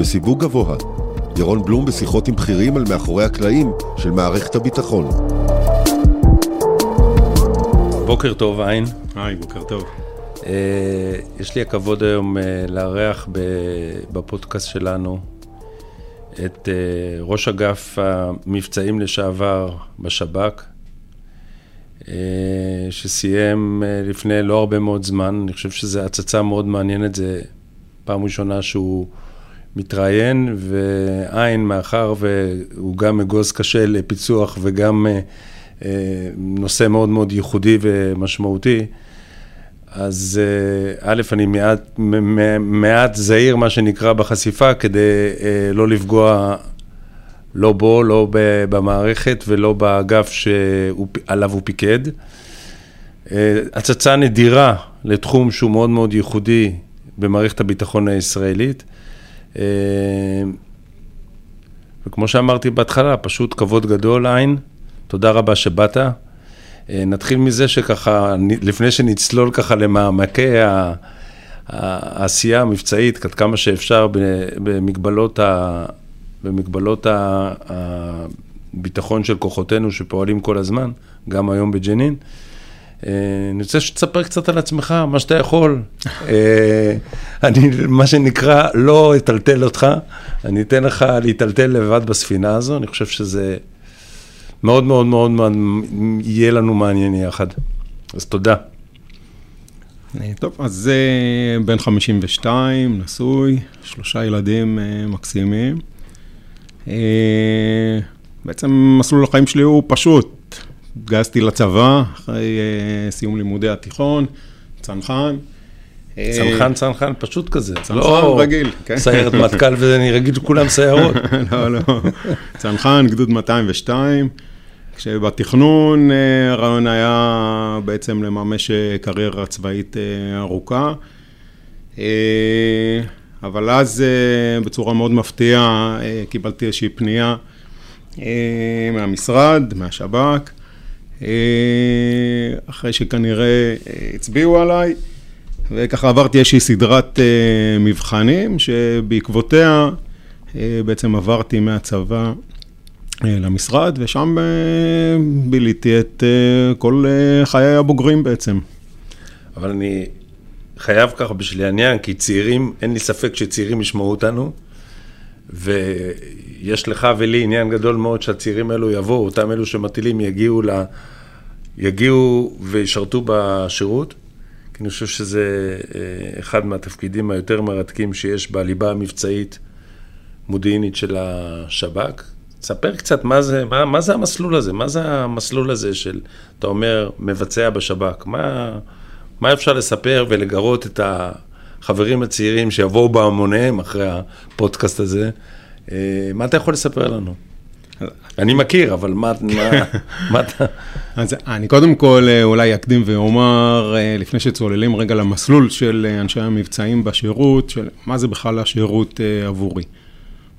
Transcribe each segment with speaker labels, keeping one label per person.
Speaker 1: בסיווג גבוה. ירון בלום בשיחות עם בכירים על מאחורי הקלעים של מערכת הביטחון.
Speaker 2: בוקר טוב, עין.
Speaker 3: היי, בוקר טוב.
Speaker 2: אה, יש לי הכבוד היום אה, לארח בפודקאסט שלנו את אה, ראש אגף המבצעים לשעבר בשב"כ, שסיים לפני לא הרבה מאוד זמן. אני חושב שזו הצצה מאוד מעניינת, זה פעם ראשונה שהוא מתראיין, ועין, מאחר והוא גם אגוז קשה לפיצוח וגם נושא מאוד מאוד ייחודי ומשמעותי, אז אה, א', אני מעט, מעט זהיר, מה שנקרא, בחשיפה, כדי אה, לא לפגוע לא בו, לא במערכת ולא באגף שעליו הוא פיקד. אה, הצצה נדירה לתחום שהוא מאוד מאוד ייחודי במערכת הביטחון הישראלית. וכמו שאמרתי בהתחלה, פשוט כבוד גדול, עין. תודה רבה שבאת. אה, נתחיל מזה שככה, לפני שנצלול ככה למעמקי העשייה המבצעית, עד כמה שאפשר במגבלות, ה, במגבלות הביטחון של כוחותינו שפועלים כל הזמן, גם היום בג'נין. אה, אני רוצה שתספר קצת על עצמך, מה שאתה יכול. אה, אני, מה שנקרא, לא אטלטל אותך, אני אתן לך להיטלטל לבד בספינה הזו, אני חושב שזה מאוד מאוד מאוד מאוד יהיה לנו מעניין יחד. אז תודה.
Speaker 3: אה, טוב, אז זה בן 52, נשוי, שלושה ילדים מקסימים. בעצם מסלול החיים שלי הוא פשוט. התגייסתי לצבא אחרי סיום לימודי התיכון, צנחן.
Speaker 2: צנחן, צנחן, פשוט כזה.
Speaker 3: צנחן לא רגיל,
Speaker 2: כן. סיירת מטכ"ל וזה, אני רגיל שכולם סיירות.
Speaker 3: לא, לא. צנחן, גדוד 202. כשבתכנון אה, הרעיון היה בעצם לממש אה, קריירה צבאית אה, ארוכה. אבל אז בצורה מאוד מפתיעה קיבלתי איזושהי פנייה מהמשרד, מהשב"כ, אחרי שכנראה הצביעו עליי, וככה עברתי איזושהי סדרת מבחנים שבעקבותיה בעצם עברתי מהצבא אה, למשרד, ושם אה, ביליתי את אה, כל חיי הבוגרים בעצם.
Speaker 2: אבל אני חייב ככה בשביל העניין, כי צעירים, אין לי ספק שצעירים ישמעו אותנו, ויש לך ולי עניין גדול מאוד שהצעירים האלו יבואו, אותם אלו שמטילים יגיעו, ל... יגיעו וישרתו בשירות, כי אני חושב שזה אחד מהתפקידים היותר מרתקים שיש בליבה המבצעית מודיעינית של השב"כ. ספר קצת מה זה, מה, מה זה המסלול הזה, מה זה המסלול הזה של, אתה אומר, מבצע בשב"כ, מה, מה אפשר לספר ולגרות את החברים הצעירים שיבואו בהמוניהם אחרי הפודקאסט הזה, אה, מה אתה יכול לספר לנו? אני מכיר, אבל מה, מה, מה אתה...
Speaker 3: אז אני קודם כל אה, אולי אקדים ואומר, אה, לפני שצוללים רגע למסלול של אנשי המבצעים בשירות, של מה זה בכלל השירות עבורי.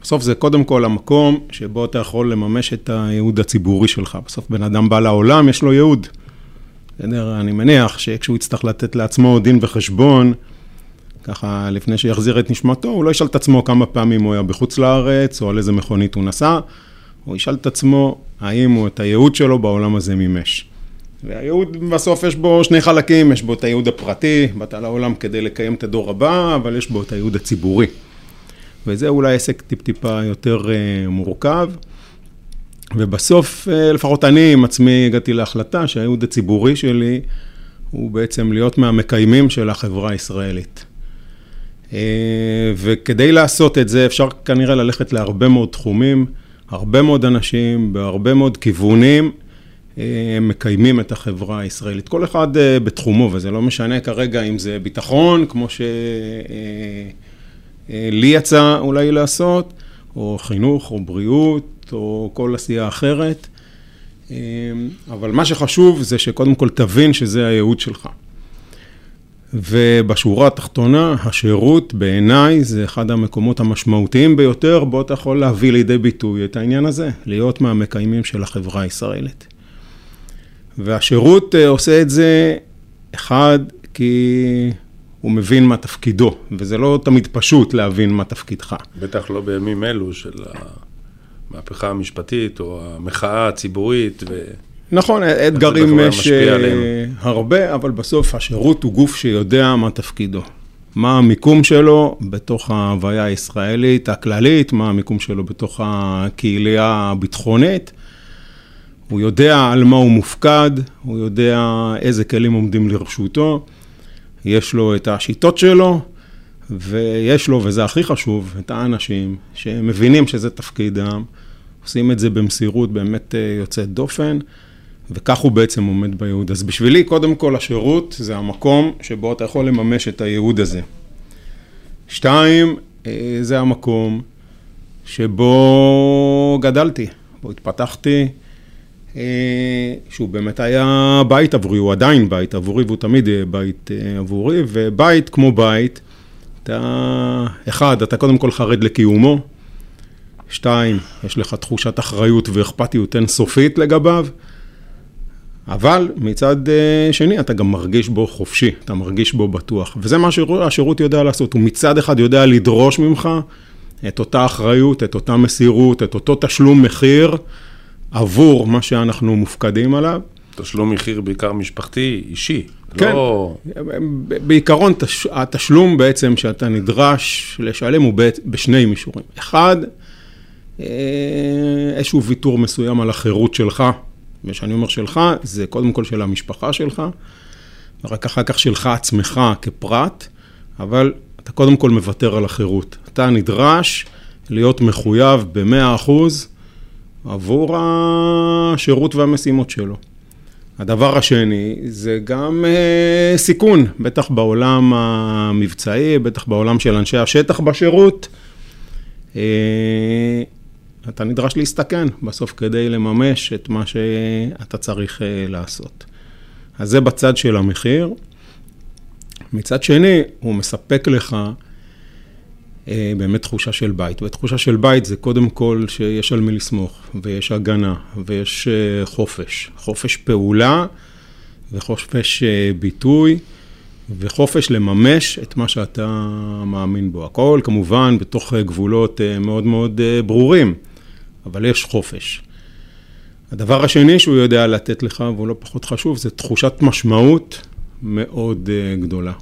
Speaker 3: בסוף זה קודם כל המקום שבו אתה יכול לממש את הייעוד הציבורי שלך. בסוף בן אדם בא לעולם, יש לו ייעוד. בסדר? אני מניח שכשהוא יצטרך לתת לעצמו דין וחשבון, ככה לפני שיחזיר את נשמתו, הוא לא ישאל את עצמו כמה פעמים הוא היה בחוץ לארץ, או על איזה מכונית הוא נסע, הוא ישאל את עצמו האם הוא את הייעוד שלו בעולם הזה מימש. והייעוד בסוף יש בו שני חלקים, יש בו את הייעוד הפרטי, באת לעולם כדי לקיים את הדור הבא, אבל יש בו את הייעוד הציבורי. וזה אולי עסק טיפ-טיפה יותר uh, מורכב. ובסוף, uh, לפחות אני עם עצמי הגעתי להחלטה שהייעוד הציבורי שלי הוא בעצם להיות מהמקיימים של החברה הישראלית. Uh, וכדי לעשות את זה אפשר כנראה ללכת להרבה מאוד תחומים, הרבה מאוד אנשים, בהרבה מאוד כיוונים. הם מקיימים את החברה הישראלית. כל אחד בתחומו, וזה לא משנה כרגע אם זה ביטחון, כמו ש... אה, לי יצא אולי לעשות, או חינוך, או בריאות, או כל עשייה אחרת. אה, אבל מה שחשוב זה שקודם כל תבין שזה הייעוד שלך. ובשורה התחתונה, השירות בעיניי זה אחד המקומות המשמעותיים ביותר, בו אתה יכול להביא לידי ביטוי את העניין הזה, להיות מהמקיימים של החברה הישראלית. והשירות אה, עושה את זה, אחד, כי הוא מבין מה תפקידו, וזה לא תמיד פשוט להבין מה תפקידך.
Speaker 2: בטח לא בימים אלו של המהפכה המשפטית או המחאה הציבורית. ו...
Speaker 3: נכון, אתגרים יש הרבה, אבל בסוף השירות הוא גוף שיודע מה תפקידו. מה המיקום שלו בתוך ההוויה הישראלית הכללית, מה המיקום שלו בתוך הקהילייה הביטחונית. הוא יודע על מה הוא מופקד, הוא יודע איזה כלים עומדים לרשותו, יש לו את השיטות שלו, ויש לו, וזה הכי חשוב, את האנשים שמבינים שזה תפקידם, עושים את זה במסירות באמת אה, יוצאת דופן, וכך הוא בעצם עומד בייעוד. אז בשבילי, קודם כל, השירות זה המקום שבו אתה יכול לממש את הייעוד הזה. שתיים, אה, זה המקום שבו גדלתי, בו התפתחתי, אה, שהוא באמת היה בית עבורי, הוא עדיין בית עבורי, והוא תמיד יהיה בית אה, עבורי, ובית כמו בית, אתה, אחד, אתה קודם כל חרד לקיומו, שתיים, יש לך תחושת אחריות ואכפתיות אינסופית לגביו, אבל מצד אה, שני, אתה גם מרגיש בו חופשי, אתה מרגיש בו בטוח. וזה מה שהשירות יודע לעשות, הוא מצד אחד יודע לדרוש ממך את אותה אחריות, את אותה מסירות, את אותו תשלום מחיר עבור מה שאנחנו מופקדים עליו.
Speaker 2: תשלום מחיר בעיקר משפחתי, אישי.
Speaker 3: כן, לא... בעיקרון התשלום בעצם שאתה נדרש לשלם הוא בשני מישורים. אחד, אה, איזשהו ויתור מסוים על החירות שלך. וכשאני אומר שלך, זה קודם כל של המשפחה שלך, ורק אחר כך שלך עצמך כפרט, אבל אתה קודם כל מוותר על החירות. אתה נדרש להיות מחויב ב-100% עבור השירות והמשימות שלו. הדבר השני זה גם אה, סיכון, בטח בעולם המבצעי, בטח בעולם של אנשי השטח בשירות. אה, אתה נדרש להסתכן בסוף כדי לממש את מה שאתה צריך אה, לעשות. אז זה בצד של המחיר. מצד שני, הוא מספק לך אה, באמת תחושה של בית. ותחושה של בית זה קודם כל שיש על מי לסמוך, ויש הגנה, ויש אה, חופש. חופש פעולה וחופש ביטוי. וחופש לממש את מה שאתה מאמין בו. הכל כמובן בתוך גבולות מאוד מאוד ברורים. אבל יש חופש. הדבר השני שהוא יודע לתת לך, והוא לא פחות חשוב, זה תחושת משמעות מאוד uh, גדולה.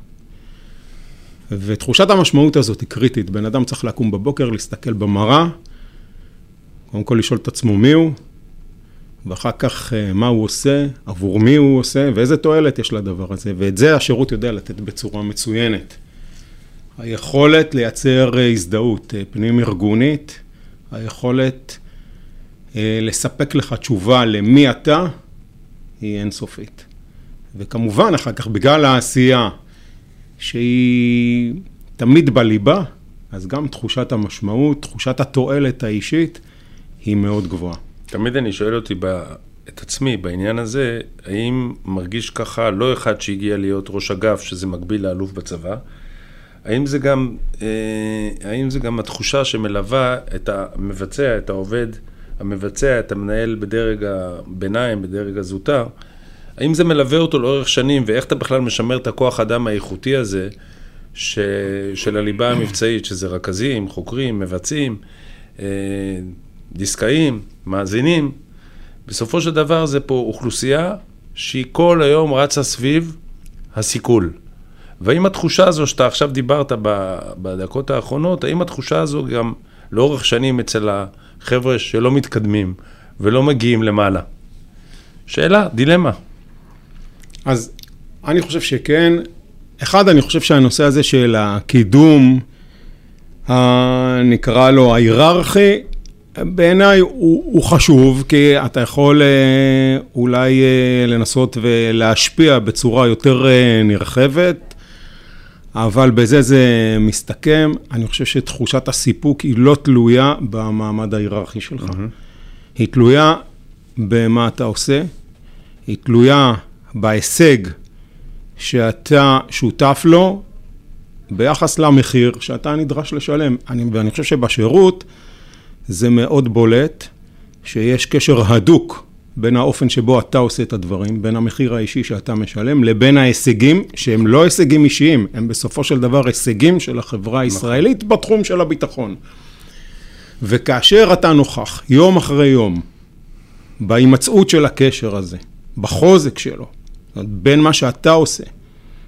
Speaker 3: ותחושת המשמעות הזאת היא קריטית. בן אדם צריך לקום בבוקר, להסתכל במראה, קודם כל לשאול את עצמו מי הוא, ואחר כך uh, מה הוא עושה, עבור מי הוא עושה, ואיזה תועלת יש לדבר הזה. ואת זה השירות יודע לתת בצורה מצוינת. היכולת לייצר uh, הזדהות פנים ארגונית, היכולת אה, לספק לך תשובה למי אתה, היא אינסופית. וכמובן, אחר כך, בגלל העשייה שהיא תמיד בליבה, אז גם תחושת המשמעות, תחושת התועלת האישית, היא מאוד גבוהה.
Speaker 2: תמיד אני שואל אותי ב... את עצמי בעניין הזה, האם מרגיש ככה לא אחד שהגיע להיות ראש אגף, שזה מקביל לאלוף בצבא, האם זה גם, אה, האם זה גם התחושה שמלווה את המבצע, את העובד, המבצע, את המנהל בדרג הביניים, בדרג הזוטר, האם זה מלווה אותו לאורך שנים, ואיך אתה בכלל משמר את הכוח האדם האיכותי הזה ש... של הליבה המבצעית, שזה רכזים, חוקרים, מבצעים, אה, דיסקאים, מאזינים. בסופו של דבר זה פה אוכלוסייה שהיא כל היום רצה סביב הסיכול. והאם התחושה הזו שאתה עכשיו דיברת בדקות האחרונות, האם התחושה הזו גם לאורך שנים אצל החבר'ה שלא מתקדמים ולא מגיעים למעלה? שאלה, דילמה.
Speaker 3: אז אני חושב שכן. אחד, אני חושב שהנושא הזה של הקידום, נקרא לו ההיררכי, בעיניי הוא, הוא חשוב, כי אתה יכול אה, אולי אה, לנסות ולהשפיע בצורה יותר אה, נרחבת, אבל בזה זה מסתכם. אני חושב שתחושת הסיפוק היא לא תלויה במעמד ההיררכי שלך. Mm-hmm. היא תלויה במה אתה עושה, היא תלויה בהישג שאתה שותף לו ביחס למחיר שאתה נדרש לשלם. אני, ואני חושב שבשירות זה מאוד בולט שיש קשר הדוק בין האופן שבו אתה עושה את הדברים, בין המחיר האישי שאתה משלם, לבין ההישגים, שהם לא הישגים אישיים, הם בסופו של דבר הישגים של החברה הישראלית נכון. בתחום של הביטחון. וכאשר אתה נוכח, יום אחרי יום, בהימצאות של הקשר הזה, בחוזק שלו, בין מה שאתה עושה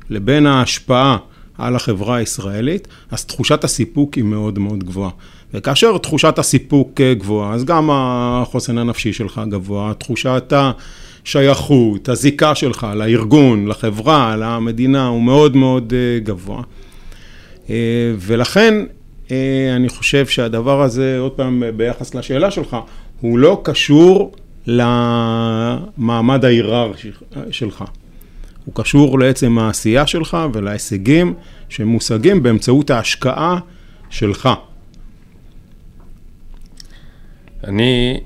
Speaker 3: לבין ההשפעה על החברה הישראלית, אז תחושת הסיפוק היא מאוד מאוד גבוהה. וכאשר תחושת הסיפוק גבוהה, אז גם החוסן הנפשי שלך גבוה, תחושת השייכות, הזיקה שלך לארגון, לחברה, למדינה, הוא מאוד מאוד אה, גבוה. אה, ולכן אה, אני חושב שהדבר הזה, עוד פעם, ביחס לשאלה שלך, הוא לא קשור למעמד ההיררכי שלך. הוא קשור לעצם העשייה שלך ולהישגים שמושגים באמצעות ההשקעה שלך.
Speaker 2: אני,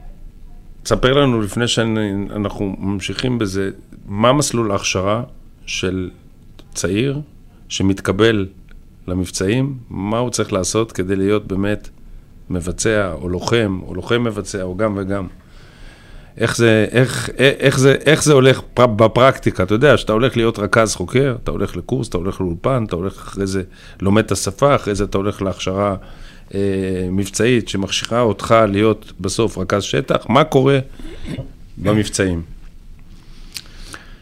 Speaker 2: תספר לנו לפני שאנחנו ממשיכים בזה, מה מסלול ההכשרה של צעיר שמתקבל למבצעים, מה הוא צריך לעשות כדי להיות באמת מבצע או לוחם, או לוחם מבצע, או גם וגם. איך זה, איך, איך, זה, איך זה הולך בפרקטיקה, אתה יודע, שאתה הולך להיות רכז חוקר, אתה הולך לקורס, אתה הולך לאולפן, אתה הולך אחרי זה לומד את השפה, אחרי זה אתה הולך להכשרה אה, מבצעית שמכשירה אותך להיות בסוף רכז שטח, מה קורה במבצעים?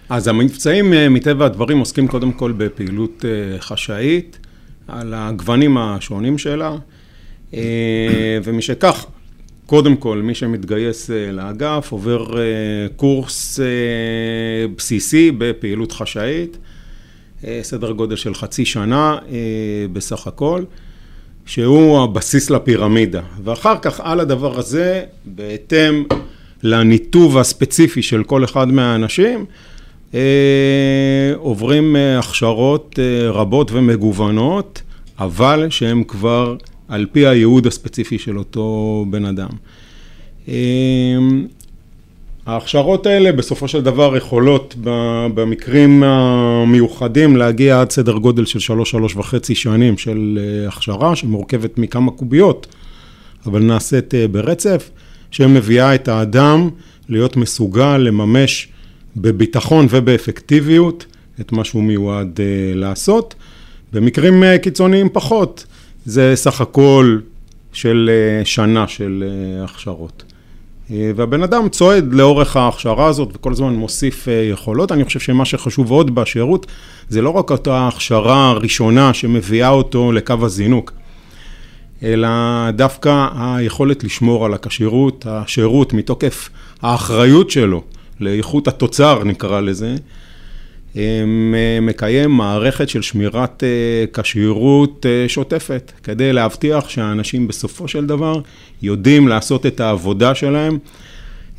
Speaker 3: אז המבצעים אה, מטבע הדברים עוסקים קודם כל בפעילות אה, חשאית, על הגוונים השונים שלה, אה, ומשכך, קודם כל, מי שמתגייס לאגף עובר קורס בסיסי בפעילות חשאית, סדר גודל של חצי שנה בסך הכל. שהוא הבסיס לפירמידה. ואחר כך על הדבר הזה, בהתאם לניתוב הספציפי של כל אחד מהאנשים, אה, עוברים אה, הכשרות אה, רבות ומגוונות, אבל שהן כבר על פי הייעוד הספציפי של אותו בן אדם. ההכשרות האלה בסופו של דבר יכולות במקרים המיוחדים להגיע עד סדר גודל של שלוש, שלוש וחצי שנים של אה, הכשרה שמורכבת מכמה קוביות, אבל נעשית אה, ברצף, שמביאה את האדם להיות מסוגל לממש בביטחון ובאפקטיביות את מה שהוא מיועד אה, לעשות. במקרים קיצוניים פחות, זה סך הכל של שנה של הכשרות. אה, והבן אדם צועד לאורך ההכשרה הזאת וכל הזמן מוסיף אה, יכולות. אני חושב שמה שחשוב עוד בשירות זה לא רק אותה הכשרה הראשונה שמביאה אותו לקו הזינוק, אלא דווקא היכולת לשמור על הכשירות, השירות מתוקף האחריות שלו לאיכות התוצר נקרא לזה, מקיים מערכת של שמירת אה, כשירות אה, שוטפת, כדי להבטיח שהאנשים בסופו של דבר יודעים לעשות את העבודה שלהם,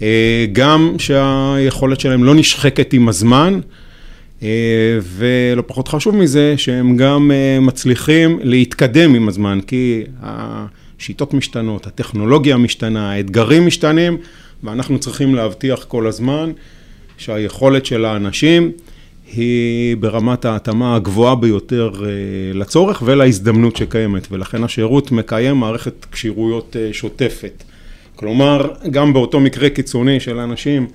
Speaker 3: אה, גם שהיכולת שלהם לא נשחקת עם הזמן, ולא פחות חשוב מזה, שהם גם מצליחים להתקדם עם הזמן, כי השיטות משתנות, הטכנולוגיה משתנה, האתגרים משתנים, ואנחנו צריכים להבטיח כל הזמן שהיכולת של האנשים היא ברמת ההתאמה הגבוהה ביותר אה, לצורך ולהזדמנות שקיימת, ולכן השירות מקיים מערכת כשירויות אה, שוטפת. כלומר, גם באותו מקרה קיצוני של אנשים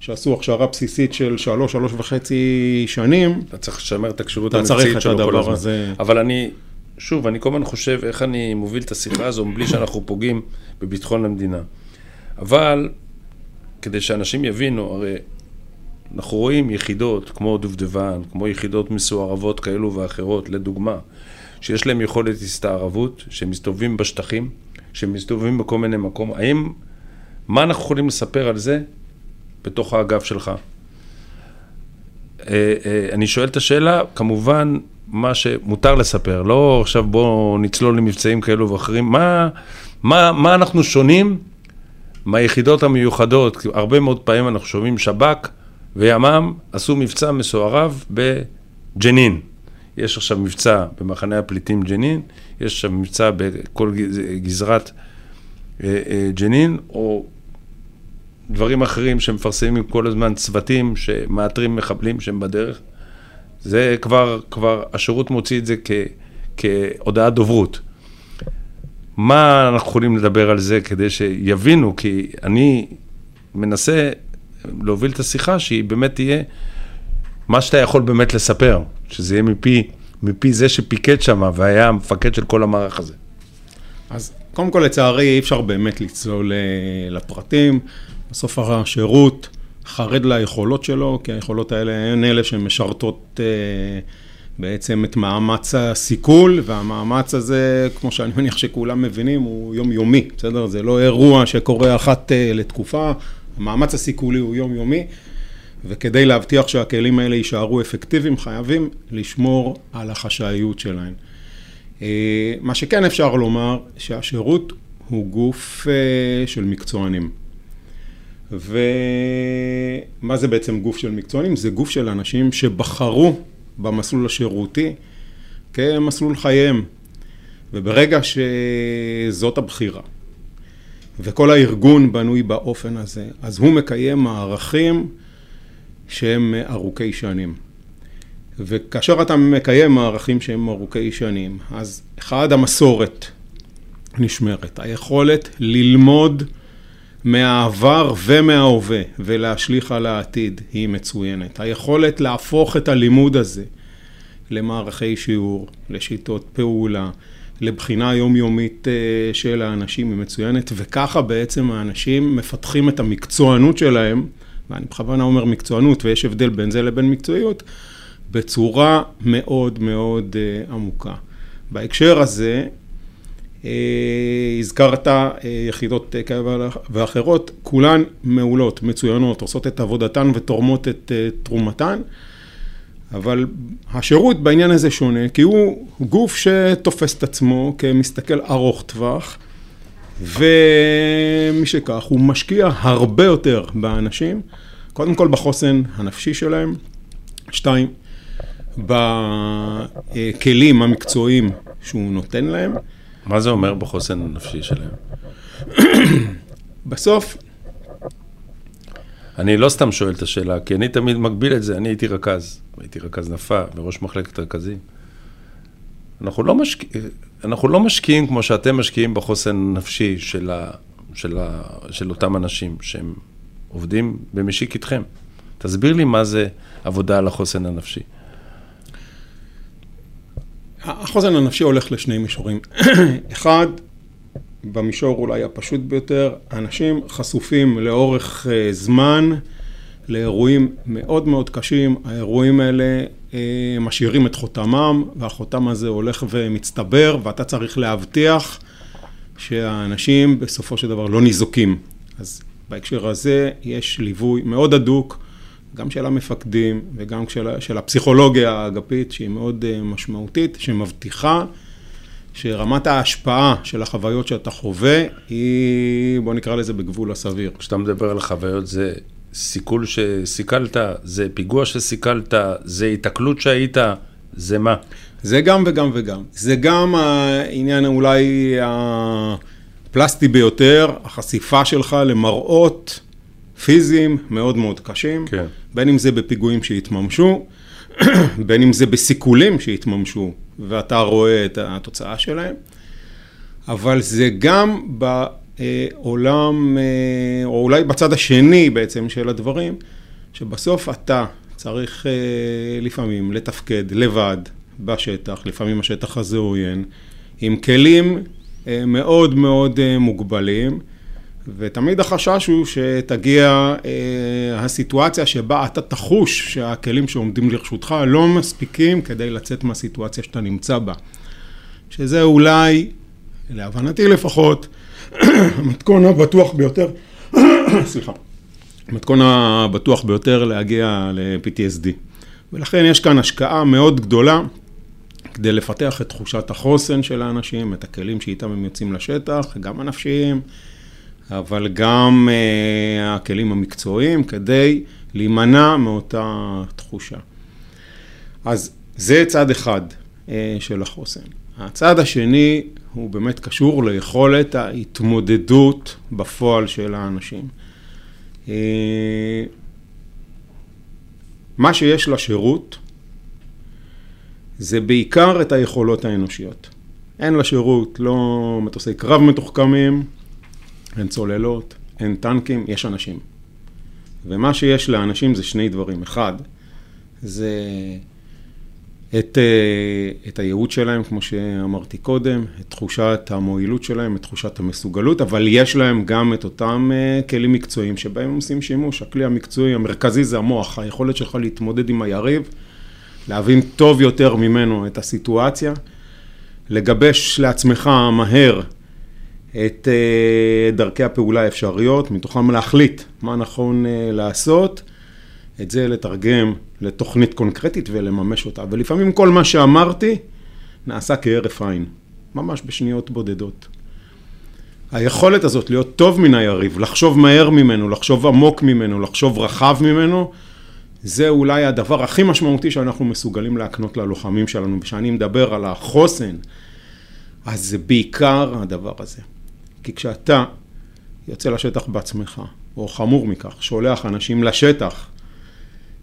Speaker 3: שעשו הכשרה בסיסית של שלוש, שלוש וחצי שנים,
Speaker 2: אתה צריך לשמר את הכשירות המבצעית שלו כל הזמן. הזה. אבל אני, שוב, אני כל הזמן חושב איך אני מוביל את השיחה הזו מבלי שאנחנו פוגעים בביטחון המדינה. אבל כדי שאנשים יבינו, הרי אנחנו רואים יחידות כמו דובדבן, כמו יחידות מסוערבות כאלו ואחרות, לדוגמה, שיש להם יכולת הסתערבות, שהם מסתובבים בשטחים, שהם מסתובבים בכל מיני מקום. האם, מה אנחנו יכולים לספר על זה בתוך האגף שלך? אה, אה, אני שואל את השאלה, כמובן, מה שמותר לספר, לא עכשיו בואו נצלול למבצעים כאלו ואחרים, מה, מה, מה אנחנו שונים מהיחידות המיוחדות? הרבה מאוד פעמים אנחנו שומעים שב"כ, וימ"מ עשו מבצע מסוערב בג'נין. יש עכשיו מבצע במחנה הפליטים ג'נין, יש עכשיו מבצע בכל גזרת אה, אה, ג'נין, או דברים אחרים שמפרסמים כל הזמן, צוותים שמאתרים מחבלים שהם בדרך. זה כבר, כבר השירות מוציא את זה כ, כהודעת דוברות. מה אנחנו יכולים לדבר על זה כדי שיבינו? כי אני מנסה להוביל את השיחה שהיא באמת תהיה מה שאתה יכול באמת לספר, שזה יהיה מפי, מפי זה שפיקד שם והיה המפקד של כל המערך הזה.
Speaker 3: אז קודם כל, לצערי, אי אפשר באמת לצלול אה, לפרטים. בסוף השירות חרד ליכולות שלו, כי היכולות האלה הן אלה שמשרתות אה, בעצם את מאמץ הסיכול, והמאמץ הזה, כמו שאני מניח שכולם מבינים, הוא יומיומי, בסדר? זה לא אירוע שקורה אחת אה, לתקופה, המאמץ הסיכולי הוא יומיומי, וכדי להבטיח שהכלים האלה יישארו אפקטיביים, חייבים לשמור על החשאיות שלהם. אה, מה שכן אפשר לומר, שהשירות הוא גוף אה, של מקצוענים. ומה זה בעצם גוף של מקצוענים? זה גוף של אנשים שבחרו במסלול השירותי כמסלול חייהם. וברגע שזאת הבחירה, וכל הארגון בנוי באופן הזה, אז הוא מקיים מערכים שהם ארוכי שנים. וכאשר אתה מקיים מערכים שהם ארוכי שנים, אז אחד, המסורת נשמרת, היכולת ללמוד מהעבר ומההווה ולהשליך על העתיד היא מצוינת. היכולת להפוך את הלימוד הזה למערכי שיעור, לשיטות פעולה, לבחינה יומיומית אה, של האנשים היא מצוינת, וככה בעצם האנשים מפתחים את המקצוענות שלהם, ואני בכוונה אומר מקצוענות, ויש הבדל בין זה לבין מקצועיות, בצורה מאוד מאוד אה, עמוקה. בהקשר הזה, אה, הזכרת יחידות כאלה ואחרות, כולן מעולות, מצוינות, עושות את עבודתן ותורמות את תרומתן, אבל השירות בעניין הזה שונה, כי הוא גוף שתופס את עצמו כמסתכל ארוך טווח, ומשכך הוא משקיע הרבה יותר באנשים, קודם כל בחוסן הנפשי שלהם, שתיים, בכלים המקצועיים שהוא נותן להם.
Speaker 2: מה זה אומר בחוסן הנפשי שלהם?
Speaker 3: בסוף...
Speaker 2: אני לא סתם שואל את השאלה, כי אני תמיד מגביל את זה, אני הייתי רכז, הייתי רכז נפה וראש מחלקת רכזים. אנחנו לא, משק... אנחנו לא משקיעים כמו שאתם משקיעים בחוסן הנפשי של, ה... של, ה... של אותם אנשים שהם עובדים במשיק איתכם. תסביר לי מה זה עבודה על החוסן הנפשי.
Speaker 3: החוזן הנפשי הולך לשני מישורים. אחד, במישור אולי הפשוט ביותר, אנשים חשופים לאורך אה, זמן לאירועים מאוד מאוד קשים, האירועים האלה אה, משאירים את חותמם, והחותם הזה הולך ומצטבר, ואתה צריך להבטיח שהאנשים בסופו של דבר לא ניזוקים. אז בהקשר הזה יש ליווי מאוד הדוק גם של המפקדים וגם של, של הפסיכולוגיה האגפית שהיא מאוד אה, משמעותית, שמבטיחה שרמת ההשפעה של החוויות שאתה חווה היא, בוא נקרא לזה בגבול הסביר.
Speaker 2: כשאתה מדבר על חוויות זה סיכול שסיכלת, זה פיגוע שסיכלת, זה התקלות שהיית, זה מה?
Speaker 3: זה גם וגם וגם. זה גם העניין אולי הפלסטי ביותר, החשיפה שלך למראות פיזיים מאוד מאוד קשים, כן. בין אם זה בפיגועים שהתממשו, בין אם זה בסיכולים שהתממשו, ואתה רואה את התוצאה שלהם, אבל זה גם בעולם, אה, או אולי בצד השני בעצם של הדברים, שבסוף אתה צריך אה, לפעמים לתפקד לבד בשטח, לפעמים השטח הזה עוין, עם כלים אה, מאוד מאוד מוגבלים. ותמיד החשש הוא שתגיע אה, הסיטואציה שבה אתה תחוש שהכלים שעומדים לרשותך לא מספיקים כדי לצאת מהסיטואציה שאתה נמצא בה. שזה אולי, להבנתי לפחות, המתכון הבטוח ביותר, סליחה, המתכון הבטוח ביותר להגיע ל-PTSD. ולכן יש כאן השקעה מאוד גדולה כדי לפתח את תחושת החוסן של האנשים, את הכלים שאיתם הם יוצאים לשטח, גם הנפשיים. אבל גם uh, הכלים המקצועיים כדי להימנע מאותה תחושה. אז זה צד אחד uh, של החוסן. הצד השני הוא באמת קשור ליכולת ההתמודדות בפועל של האנשים. Uh, מה שיש לשירות זה בעיקר את היכולות האנושיות. אין לשירות לא מטוסי קרב מתוחכמים, אין צוללות, אין טנקים, יש אנשים. ומה שיש לאנשים זה שני דברים. אחד, זה את, אה, את הייעוד שלהם, כמו שאמרתי קודם, את תחושת המועילות שלהם, את תחושת המסוגלות, אבל יש להם גם את אותם אה, כלים מקצועיים שבהם הם עושים שימוש. הכלי המקצועי המרכזי זה המוח, היכולת שלך להתמודד עם היריב, להבין טוב יותר ממנו את הסיטואציה, לגבש לעצמך מהר את אה, דרכי הפעולה האפשריות, מתוכם להחליט מה נכון לעשות. את זה לתרגם לתוכנית קונקרטית ולממש אותה. ולפעמים כל מה שאמרתי נעשה כהרף עין, ממש בשניות בודדות. היכולת הזאת להיות טוב מן היריב, לחשוב מהר ממנו, לחשוב עמוק ממנו, לחשוב רחב ממנו, זה אולי הדבר הכי משמעותי שאנחנו מסוגלים להקנות ללוחמים שלנו. וכשאני מדבר על החוסן, אז זה בעיקר הדבר הזה. כי כשאתה יוצא לשטח בעצמך, או חמור מכך, שולח אנשים לשטח,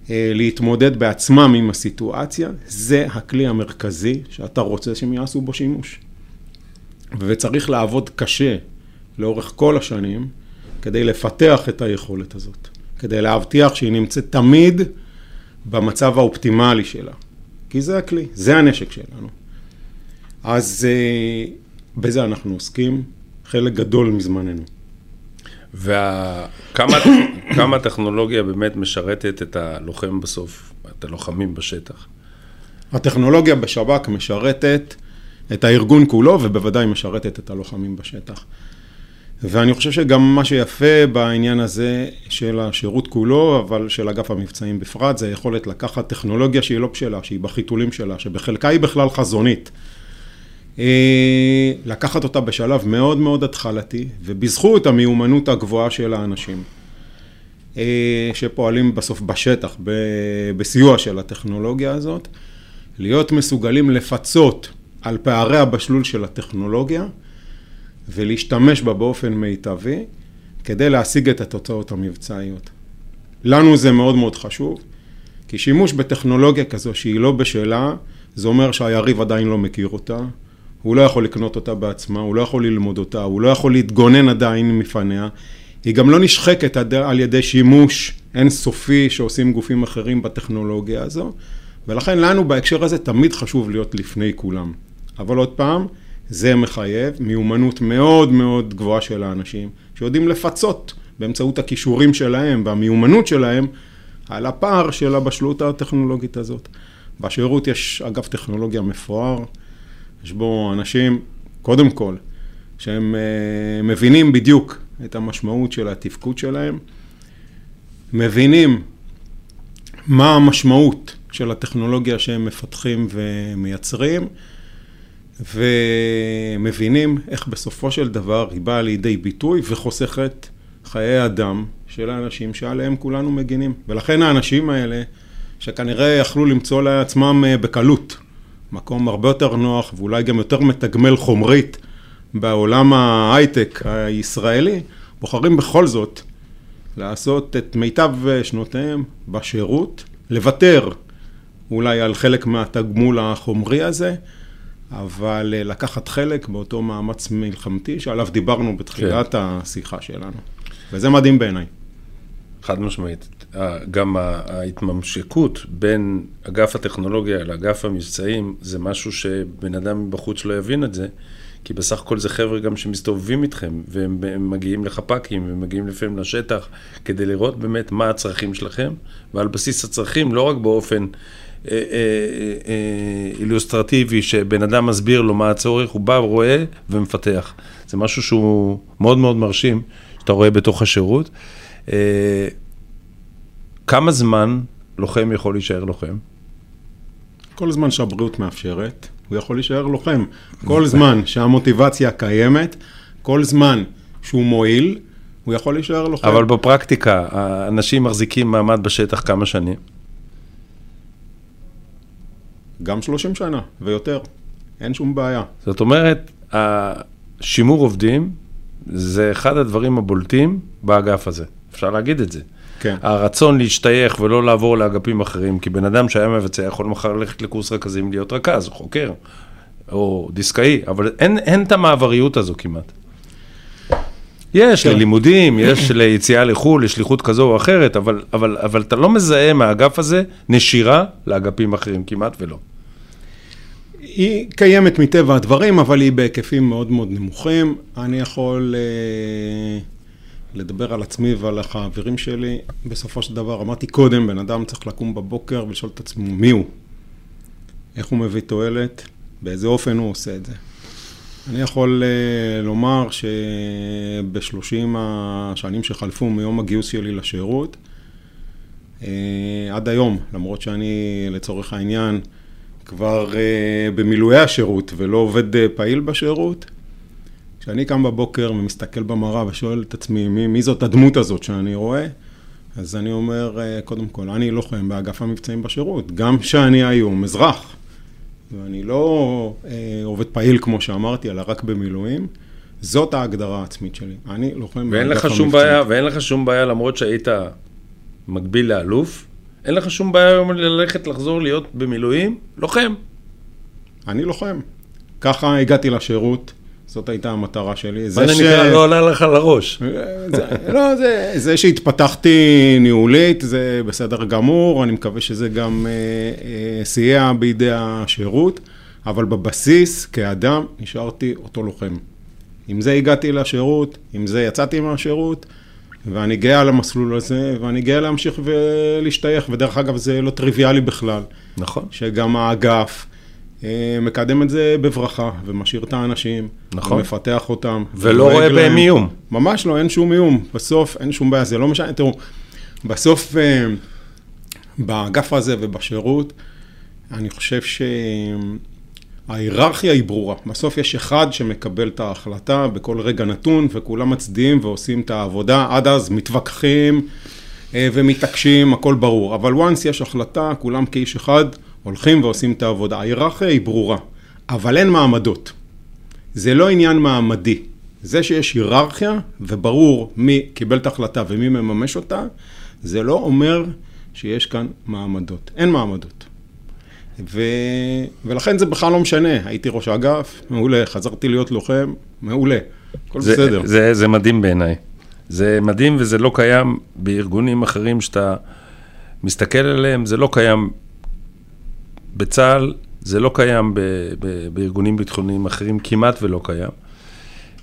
Speaker 3: אה, להתמודד בעצמם עם הסיטואציה, זה הכלי המרכזי שאתה רוצה שהם יעשו בו שימוש. וצריך לעבוד קשה לאורך כל השנים כדי לפתח את היכולת הזאת, כדי להבטיח שהיא נמצאת תמיד במצב האופטימלי שלה. כי זה הכלי, זה הנשק שלנו. אז אה, בזה אנחנו עוסקים חלק גדול מזמננו.
Speaker 2: וכמה הטכנולוגיה באמת משרתת את הלוחם בסוף, את הלוחמים בשטח?
Speaker 3: הטכנולוגיה בשב"כ משרתת את הארגון כולו, ובוודאי משרתת את הלוחמים בשטח. ואני חושב שגם מה שיפה בעניין הזה של השירות כולו, אבל של אגף המבצעים בפרט, זה היכולת לקחת טכנולוגיה שהיא לא בשלה, שהיא בחיתולים שלה, שבחלקה היא בכלל חזונית. אה, לקחת אותה בשלב מאוד מאוד התחלתי, ובזכות המיומנות הגבוהה של האנשים, אה, שפועלים בסוף בשטח, בסיוע של הטכנולוגיה הזאת, להיות מסוגלים לפצות על פערי הבשלול של הטכנולוגיה, ולהשתמש בה באופן מיטבי, כדי להשיג את התוצאות המבצעיות. לנו זה מאוד מאוד חשוב, כי שימוש בטכנולוגיה כזו שהיא לא בשלה, זה אומר שהיריב עדיין לא מכיר אותה, הוא לא יכול לקנות אותה בעצמה, הוא לא יכול ללמוד אותה, הוא לא יכול להתגונן עדיין מפניה. היא גם לא נשחקת על ידי שימוש אינסופי שעושים גופים אחרים בטכנולוגיה הזו, ולכן לנו בהקשר הזה תמיד חשוב להיות לפני כולם. אבל עוד פעם, זה מחייב מיומנות מאוד מאוד גבוהה של האנשים, שיודעים לפצות באמצעות הכישורים שלהם והמיומנות שלהם על הפער של הבשלות הטכנולוגית הזאת. בשירות יש אגף טכנולוגיה מפואר, יש בו אנשים, קודם כל, שהם uh, מבינים בדיוק את המשמעות של התפקוד שלהם, מבינים מה המשמעות של הטכנולוגיה שהם מפתחים ומייצרים, ומבינים איך בסופו של דבר היא באה לידי ביטוי וחוסכת חיי אדם של האנשים שעליהם כולנו מגינים. ולכן האנשים האלה, שכנראה יכלו למצוא לעצמם אה, בקלות מקום הרבה יותר נוח ואולי גם יותר מתגמל חומרית בעולם ההייטק הישראלי, בוחרים בכל זאת לעשות את מיטב שנותיהם בשירות, לוותר אולי על חלק מהתגמול החומרי הזה, אבל לקחת חלק באותו מאמץ מלחמתי שעליו דיברנו בתחילת כן. השיחה שלנו. וזה מדהים בעיניי.
Speaker 2: חד משמעית. גם ההתממשקות בין אגף הטכנולוגיה לאגף המבצעים זה משהו שבן אדם מבחוץ לא יבין את זה, כי בסך הכל זה חבר'ה גם שמסתובבים איתכם, והם מגיעים לחפ"קים, ומגיעים לפעמים לשטח, כדי לראות באמת מה הצרכים שלכם, ועל בסיס הצרכים, לא רק באופן אה, אה, אה, אילוסטרטיבי, שבן אדם מסביר לו מה הצורך, הוא בא, רואה ומפתח. זה משהו שהוא מאוד מאוד מרשים, שאתה רואה בתוך השירות. כמה זמן לוחם יכול להישאר לוחם?
Speaker 3: כל זמן שהבריאות מאפשרת, הוא יכול להישאר לוחם. כל זמן שהמוטיבציה קיימת, כל זמן שהוא מועיל, הוא יכול להישאר לוחם.
Speaker 2: אבל בפרקטיקה, אנשים מחזיקים מעמד בשטח כמה שנים?
Speaker 3: גם 30 שנה ויותר, אין שום בעיה.
Speaker 2: זאת אומרת, שימור עובדים זה אחד הדברים הבולטים באגף הזה, אפשר להגיד את זה. כן. הרצון להשתייך ולא לעבור לאגפים אחרים, כי בן אדם שהיה מבצע יכול מחר ללכת לקורס רכזים להיות רכז, או חוקר, או דיסקאי, אבל אין, אין את המעבריות הזו כמעט. יש כן. ללימודים, יש ליציאה לחו"ל, לשליחות כזו או אחרת, אבל, אבל, אבל אתה לא מזהה מהאגף הזה נשירה לאגפים אחרים, כמעט ולא.
Speaker 3: היא קיימת מטבע הדברים, אבל היא בהיקפים מאוד מאוד נמוכים. אני יכול אה, לדבר על עצמי ועל החברים שלי. בסופו של דבר, אמרתי קודם, בן אדם צריך לקום בבוקר ולשאול את עצמו מי הוא, איך הוא מביא תועלת, באיזה אופן הוא עושה את זה. אני יכול uh, לומר שבשלושים השנים שחלפו מיום הגיוס שלי לשירות, uh, עד היום, למרות שאני לצורך העניין כבר uh, במילואי השירות ולא עובד uh, פעיל בשירות, כשאני קם בבוקר ומסתכל במראה ושואל את עצמי מי, מי זאת הדמות הזאת שאני רואה, אז אני אומר, uh, קודם כל, אני לוחם באגף המבצעים בשירות, גם כשאני היום אזרח. ואני לא אה, עובד פעיל, כמו שאמרתי, אלא רק במילואים. זאת ההגדרה העצמית שלי. אני לוחם
Speaker 2: ואין לך שום בעיה, ואין לך שום בעיה, למרות שהיית מקביל לאלוף, אין לך שום בעיה היום ללכת, לחזור להיות במילואים, לוחם.
Speaker 3: אני לוחם. ככה הגעתי לשירות. זאת הייתה המטרה שלי.
Speaker 2: מה זה נקרא לא עולה לך לראש?
Speaker 3: זה, לא, זה, זה שהתפתחתי ניהולית, זה בסדר גמור, אני מקווה שזה גם אה, אה, סייע בידי השירות, אבל בבסיס, כאדם, נשארתי אותו לוחם. עם זה הגעתי לשירות, עם זה יצאתי מהשירות, ואני גאה על המסלול הזה, ואני גאה להמשיך ולהשתייך, ודרך אגב, זה לא טריוויאלי בכלל.
Speaker 2: נכון.
Speaker 3: שגם האגף, מקדם את זה בברכה, ומשאיר את האנשים, נכון, ומפתח אותם.
Speaker 2: ולא רואה בהם איום.
Speaker 3: ממש לא, אין שום איום. בסוף אין שום בעיה, זה לא משנה, תראו, בסוף אה, באגף הזה ובשירות, אני חושב שההיררכיה היא ברורה. בסוף יש אחד שמקבל את ההחלטה בכל רגע נתון, וכולם מצדיעים ועושים את העבודה. עד אז מתווכחים אה, ומתעקשים, הכל ברור. אבל once יש החלטה, כולם כאיש אחד. הולכים ועושים את העבודה. ההיררכיה היא ברורה, אבל אין מעמדות. זה לא עניין מעמדי. זה שיש היררכיה וברור מי קיבל את ההחלטה ומי מממש אותה, זה לא אומר שיש כאן מעמדות. אין מעמדות. ו... ולכן זה בכלל לא משנה, הייתי ראש אגף, מעולה, חזרתי להיות לוחם, מעולה, הכל
Speaker 2: זה,
Speaker 3: בסדר.
Speaker 2: זה, זה מדהים בעיניי. זה מדהים וזה לא קיים בארגונים אחרים שאתה מסתכל עליהם, זה לא קיים בצה"ל זה לא קיים ב, ב, בארגונים ביטחוניים אחרים, כמעט ולא קיים.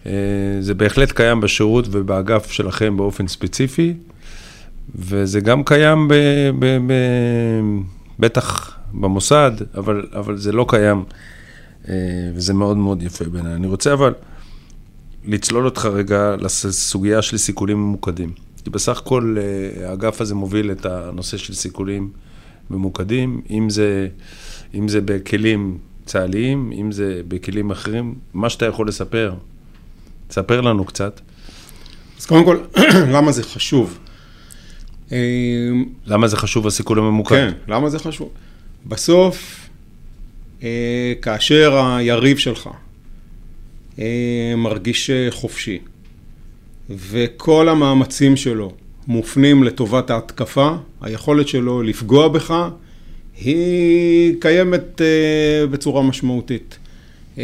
Speaker 2: אה, זה בהחלט קיים בשירות ובאגף שלכם באופן ספציפי, וזה גם קיים ב, ב, ב, בטח במוסד, אבל, אבל זה לא קיים, אה, וזה מאוד מאוד יפה בעיניי. אני רוצה אבל לצלול אותך רגע לסוגיה של סיכולים ממוקדים. כי בסך הכל אה, האגף הזה מוביל את הנושא של סיכולים ממוקדים, אם זה, אם זה בכלים צה"ליים, אם זה בכלים אחרים, מה שאתה יכול לספר, תספר לנו קצת.
Speaker 3: אז קודם כל, למה זה חשוב?
Speaker 2: למה זה חשוב הסיכול הממוקד?
Speaker 3: כן, למה זה חשוב? בסוף, אה, כאשר היריב שלך אה, מרגיש חופשי, וכל המאמצים שלו מופנים לטובת ההתקפה, היכולת שלו לפגוע בך היא קיימת uh, בצורה משמעותית. Uh,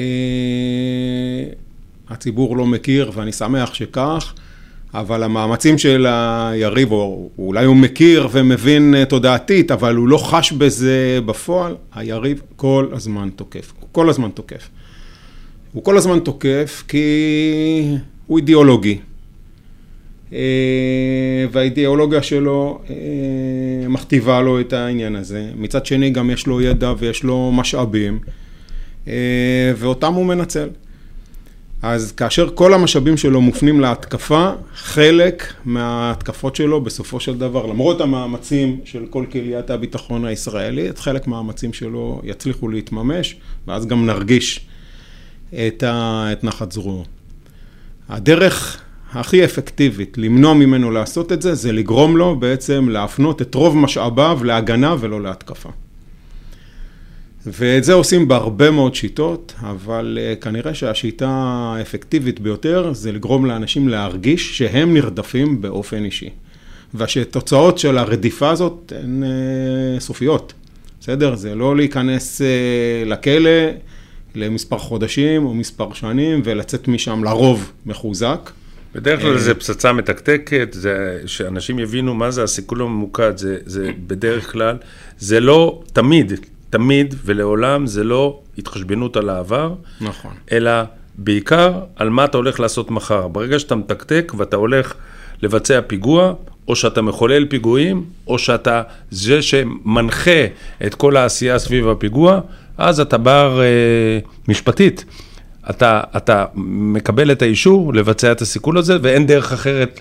Speaker 3: הציבור לא מכיר, ואני שמח שכך, אבל המאמצים של היריב, או אולי הוא מכיר ומבין uh, תודעתית, אבל הוא לא חש בזה בפועל, היריב כל הזמן תוקף. הוא כל הזמן תוקף. הוא כל הזמן תוקף כי הוא אידיאולוגי. אה, והאידיאולוגיה שלו אה, מכתיבה לו את העניין הזה. מצד שני גם יש לו ידע ויש לו משאבים, אה, ואותם הוא מנצל. אז כאשר כל המשאבים שלו מופנים להתקפה, חלק מההתקפות שלו בסופו של דבר, למרות המאמצים של כל קהיליית הביטחון הישראלית, חלק מהמאמצים שלו יצליחו להתממש, ואז גם נרגיש את, ה... את נחת זרועו. הדרך הכי אפקטיבית למנוע ממנו לעשות את זה, זה לגרום לו בעצם להפנות את רוב משאביו להגנה ולא להתקפה. ואת זה עושים בהרבה מאוד שיטות, אבל uh, כנראה שהשיטה האפקטיבית ביותר זה לגרום לאנשים להרגיש שהם נרדפים באופן אישי. ושתוצאות של הרדיפה הזאת הן uh, סופיות, בסדר? זה לא להיכנס uh, לכלא למספר חודשים או מספר שנים ולצאת משם לרוב מחוזק.
Speaker 2: בדרך כלל זה פצצה מתקתקת, זה, שאנשים יבינו מה זה הסיכול הממוקד, זה, זה בדרך כלל, זה לא תמיד, תמיד ולעולם זה לא התחשבנות על העבר,
Speaker 3: נכון.
Speaker 2: אלא בעיקר על מה אתה הולך לעשות מחר. ברגע שאתה מתקתק ואתה הולך לבצע פיגוע, או שאתה מחולל פיגועים, או שאתה זה שמנחה את כל העשייה סביב הפיגוע, אז אתה בר אה, משפטית. אתה, אתה מקבל את האישור לבצע את הסיכול הזה, ואין דרך אחרת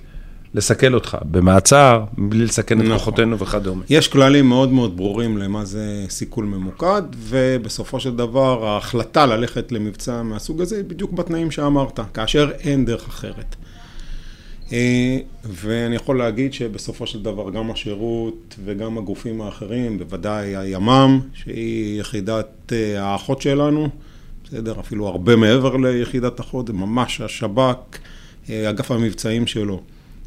Speaker 2: לסכל אותך, במעצר, בלי לסכן את
Speaker 3: נכון.
Speaker 2: כוחותינו וכדומה.
Speaker 3: יש כללים מאוד מאוד ברורים למה זה סיכול ממוקד, ובסופו של דבר ההחלטה ללכת למבצע מהסוג הזה היא בדיוק בתנאים שאמרת, כאשר אין דרך אחרת. אה, ואני יכול להגיד שבסופו של דבר גם השירות וגם הגופים האחרים, בוודאי הימ"מ, שהיא יחידת אה, האחות שלנו, בסדר, אפילו הרבה מעבר ליחידת זה ממש השב"כ, אה, אגף המבצעים שלו,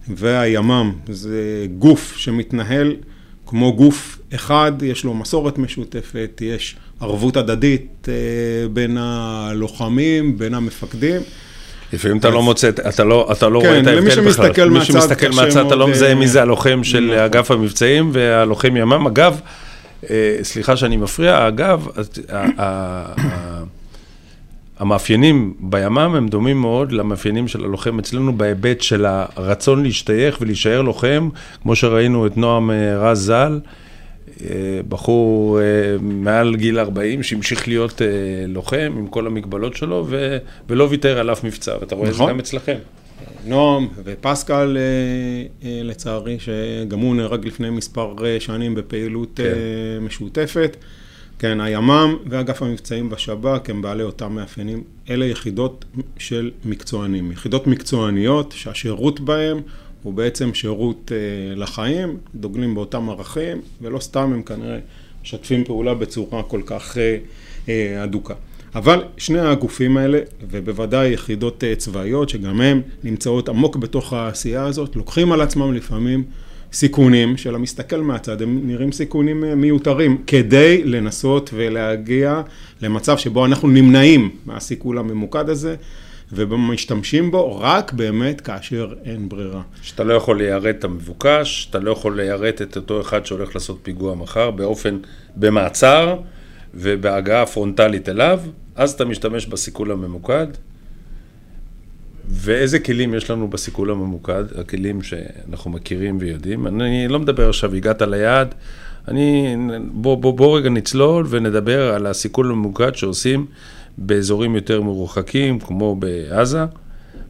Speaker 3: והימ"מ, זה גוף שמתנהל כמו גוף אחד, יש לו מסורת משותפת, יש ערבות הדדית אה, בין הלוחמים, בין המפקדים.
Speaker 2: לפעמים אתה לא מוצא, אתה לא, אתה לא
Speaker 3: כן,
Speaker 2: רואה את
Speaker 3: למי
Speaker 2: ההבדל בכלל.
Speaker 3: שמסתכל
Speaker 2: מי
Speaker 3: מהצד
Speaker 2: שמסתכל
Speaker 3: קשה
Speaker 2: מהצד, אתה לא מזהה מי זה הלוחם של
Speaker 3: נכון.
Speaker 2: אגף המבצעים והלוחם ימ"מ. אגב, אה, סליחה שאני מפריע, אגב, המאפיינים בימ"מ הם דומים מאוד למאפיינים של הלוחם אצלנו בהיבט של הרצון להשתייך ולהישאר לוחם, כמו שראינו את נועם אה, רז ז"ל, אה, בחור אה, מעל גיל 40 שהמשיך להיות לוחם עם כל המגבלות שלו ו- ולא ויתר על אף מבצע, ואתה רואה את זה
Speaker 3: נכון.
Speaker 2: גם אצלכם.
Speaker 3: נועם ופסקל, לצערי, שגם הוא נהרג לפני מספר שנים בפעילות
Speaker 2: כן.
Speaker 3: משותפת. כן, הימ"מ ואגף המבצעים בשב"כ הם בעלי אותם מאפיינים. אלה יחידות של מקצוענים. יחידות מקצועניות שהשירות בהם הוא בעצם שירות אה, לחיים, דוגלים באותם ערכים, ולא סתם הם כנראה משתפים פעולה בצורה כל כך אה, אה, הדוקה. אבל שני הגופים האלה, ובוודאי יחידות אה, צבאיות, שגם הן נמצאות עמוק בתוך העשייה הזאת, לוקחים על עצמם לפעמים סיכונים, שלמסתכל מהצד הם נראים סיכונים אה, מיותרים, כדי לנסות ולהגיע למצב שבו אנחנו נמנעים מהסיכול הממוקד הזה, ומשתמשים בו רק באמת כאשר אין ברירה.
Speaker 2: שאתה לא יכול ליירט את המבוקש, אתה לא יכול ליירט את אותו אחד שהולך לעשות פיגוע מחר באופן, במעצר ובהגעה פרונטלית אליו, אז אתה משתמש בסיכול הממוקד. ואיזה כלים יש לנו בסיכול הממוקד? הכלים שאנחנו מכירים ויודעים. אני לא מדבר עכשיו, הגעת ליעד, אני, בוא, בוא, בוא רגע נצלול ונדבר על הסיכול הממוקד שעושים באזורים יותר מרוחקים, כמו בעזה,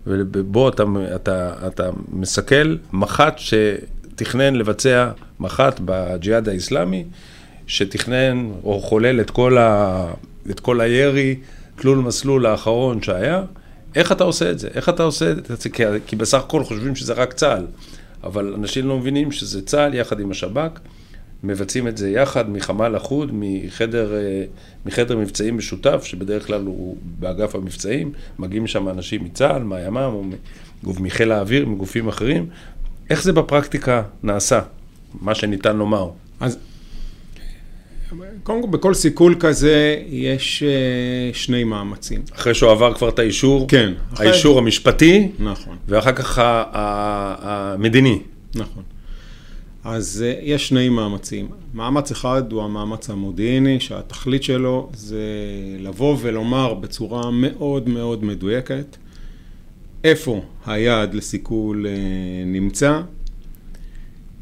Speaker 2: ובו אתה, אתה, אתה מסכל מח"ט שתכנן לבצע מח"ט בג'יהאד האיסלאמי, שתכנן או חולל את כל, ה, את כל הירי, תלול מסלול האחרון שהיה. איך אתה עושה את זה? איך אתה עושה את זה? כי, כי בסך הכל חושבים שזה רק צה"ל, אבל אנשים לא מבינים שזה צה"ל יחד עם השב"כ, מבצעים את זה יחד מחמ"ל אחוד, מחדר, אה, מחדר מבצעים משותף, שבדרך כלל הוא באגף המבצעים, מגיעים שם אנשים מצה"ל, מהימ"מ, או מחיל האוויר, מגופים אחרים. איך זה בפרקטיקה נעשה, מה שניתן לומר?
Speaker 3: אז קודם כל, בכל סיכול כזה יש אה, שני מאמצים.
Speaker 2: אחרי שהוא עבר כבר את האישור,
Speaker 3: כן. אחרי-
Speaker 2: האישור המשפטי,
Speaker 3: נכון.
Speaker 2: ואחר כך המדיני.
Speaker 3: נכון. אז אה, יש שני מאמצים. מאמץ אחד הוא המאמץ המודיעיני, שהתכלית שלו זה לבוא ולומר בצורה מאוד מאוד מדויקת איפה היעד לסיכול אה, נמצא,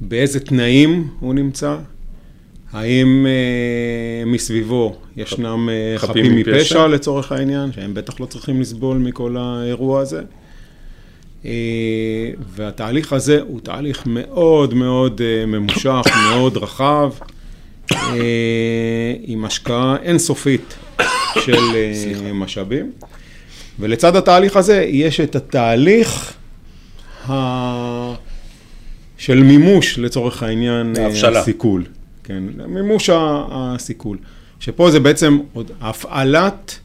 Speaker 3: באיזה תנאים הוא נמצא, האם אה, מסביבו ישנם אה,
Speaker 2: חפים
Speaker 3: חפים
Speaker 2: מפשע?
Speaker 3: מפשע לצורך העניין, שהם בטח לא צריכים לסבול מכל האירוע הזה. אה, והתהליך הזה הוא תהליך מאוד מאוד אה, ממושך, מאוד רחב, אה, עם השקעה אינסופית של אה, משאבים. ולצד התהליך הזה יש את התהליך ה... של מימוש לצורך העניין אה,
Speaker 2: ההבשלה.
Speaker 3: הסיכול. כן, מימוש הסיכול. שפה זה בעצם עוד הפעלת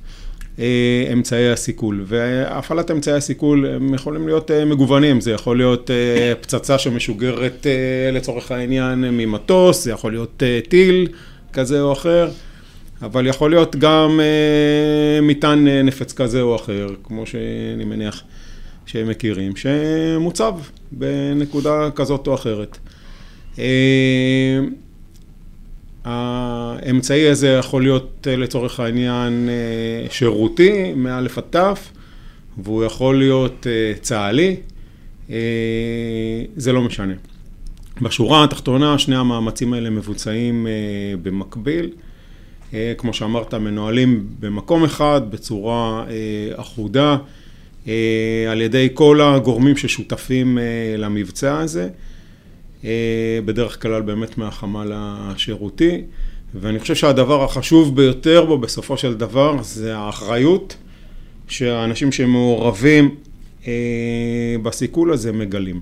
Speaker 3: אה, אמצעי הסיכול. והפעלת אמצעי הסיכול הם יכולים להיות אה, מגוונים. זה יכול להיות אה, פצצה שמשוגרת לצורך העניין ממטוס, זה יכול להיות טיל כזה או אחר. אבל יכול להיות גם אה, מטען אה, נפץ כזה או אחר, כמו שאני מניח שהם מכירים, שמוצב בנקודה כזאת או אחרת. אה, האמצעי הזה יכול להיות לצורך העניין שירותי, מא' עד ת', והוא יכול להיות צה"לי, זה לא משנה. בשורה התחתונה, שני המאמצים האלה מבוצעים במקביל. אה, כמו שאמרת, מנוהלים במקום אחד, בצורה אה, אחודה, אה, על ידי כל הגורמים ששותפים למבצע הזה, בדרך כלל באמת מהחמ"ל השירותי, ואני חושב שהדבר החשוב ביותר בו בסופו של דבר זה האחריות שהאנשים שמעורבים בסיכול הזה מגלים.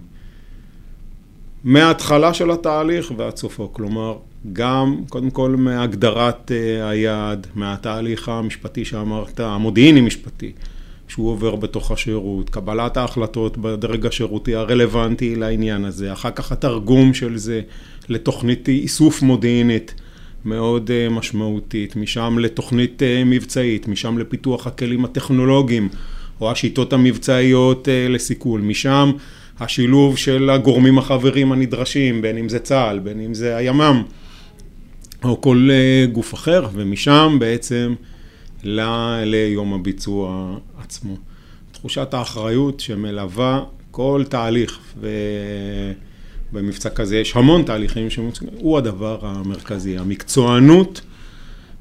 Speaker 3: מההתחלה של התהליך ועד סופו, כלומר גם קודם כל מהגדרת אה, היעד, מהתהליך המשפטי שאמרת, המודיעיני משפטי, שהוא עובר בתוך השירות, קבלת ההחלטות בדרג השירותי הרלוונטי לעניין הזה, אחר כך התרגום של זה לתוכנית איסוף מודיעינית מאוד אה, משמעותית, משם לתוכנית אה, מבצעית, משם לפיתוח הכלים הטכנולוגיים או השיטות המבצעיות לסיכול, משם השילוב של הגורמים החברים הנדרשים, בין אם זה צה"ל, בין אם זה הימ"מ. או כל אה, גוף אחר, ומשם בעצם ל, ליום הביצוע עצמו. תחושת האחריות שמלווה כל תהליך, ובמבצע כזה יש המון תהליכים שמוצגים, הוא הדבר המרכזי. המקצוענות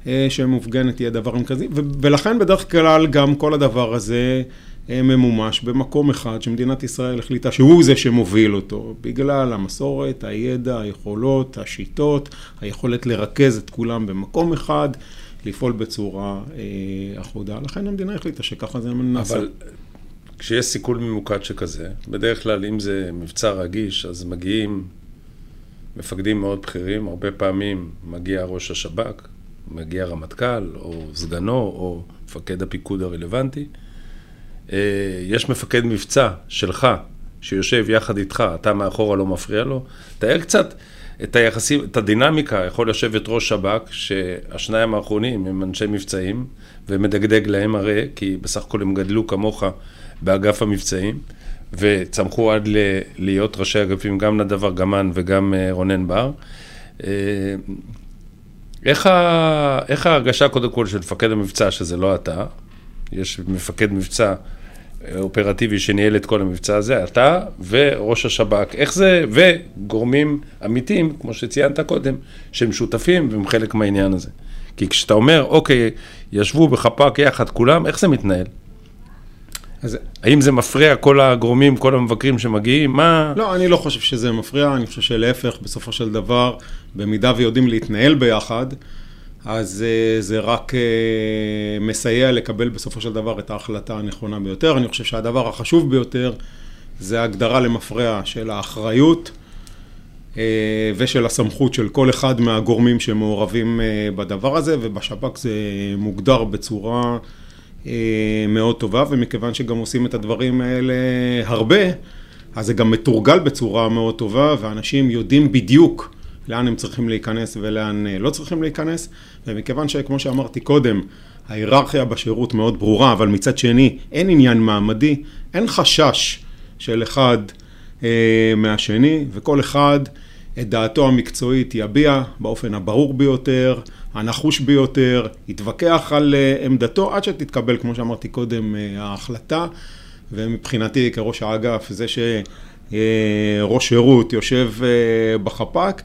Speaker 3: אה, שמופגנת היא הדבר המרכזי, ולכן בדרך כלל גם כל הדבר הזה ממומש במקום אחד שמדינת ישראל החליטה שהוא זה שמוביל אותו, בגלל המסורת, הידע, היכולות, השיטות, היכולת לרכז את כולם במקום אחד, לפעול בצורה אה, אחודה. לכן המדינה החליטה שככה זה נעשה.
Speaker 2: אבל כשיש סיכול ממוקד שכזה, בדרך כלל אם זה מבצע רגיש, אז מגיעים מפקדים מאוד בכירים, הרבה פעמים מגיע ראש השב"כ, מגיע רמטכ"ל, או סגנו, או מפקד הפיקוד הרלוונטי. אה, יש מפקד מבצע שלך, שיושב יחד איתך, אתה מאחורה לא מפריע לו, תאר קצת את היחסים, את הדינמיקה, יכול לשבת ראש שב"כ, שהשניים האחרונים הם אנשי מבצעים, ומדגדג להם הרי, כי בסך הכל הם גדלו כמוך באגף המבצעים, וצמחו עד ל- להיות ראשי אגפים, גם נדב ארגמן וגם אה, רונן בר. אה, איך, ה... איך ההרגשה קודם כל של מפקד המבצע, שזה לא אתה, יש מפקד מבצע אופרטיבי שניהל את כל המבצע הזה, אתה וראש השב"כ. איך זה, וגורמים אמיתיים, כמו שציינת קודם, שהם שותפים והם חלק מהעניין הזה. כי כשאתה אומר, אוקיי, ישבו בחפ"ק יחד כולם, איך זה מתנהל? אז... האם זה מפריע כל הגורמים, כל המבקרים שמגיעים? מה...
Speaker 3: לא, אני לא חושב שזה מפריע, אני חושב שלהפך, בסופו של דבר, במידה ויודעים להתנהל ביחד, אז אה, זה רק אה, מסייע לקבל בסופו של דבר את ההחלטה הנכונה ביותר. אני חושב שהדבר החשוב ביותר זה הגדרה למפרע של האחריות אה, ושל הסמכות של כל אחד מהגורמים שמעורבים בדבר הזה, ובשב"כ זה מוגדר בצורה מאוד טובה, ומכיוון שגם עושים את הדברים האלה הרבה, אז זה גם מתורגל בצורה מאוד טובה, ואנשים יודעים בדיוק לאן הם צריכים להיכנס ולאן לא צריכים להיכנס, ומכיוון שכמו שאמרתי קודם, ההיררכיה בשירות מאוד ברורה, אבל מצד שני אין עניין מעמדי, אין חשש של אחד אה, מהשני, וכל אחד את דעתו המקצועית יביע באופן הברור ביותר, הנחוש ביותר, יתווכח על אה, עמדתו עד שתתקבל, כמו שאמרתי קודם, אה, ההחלטה, ומבחינתי כראש האגף, זה שראש אה, שירות יושב אה, בחפ"ק,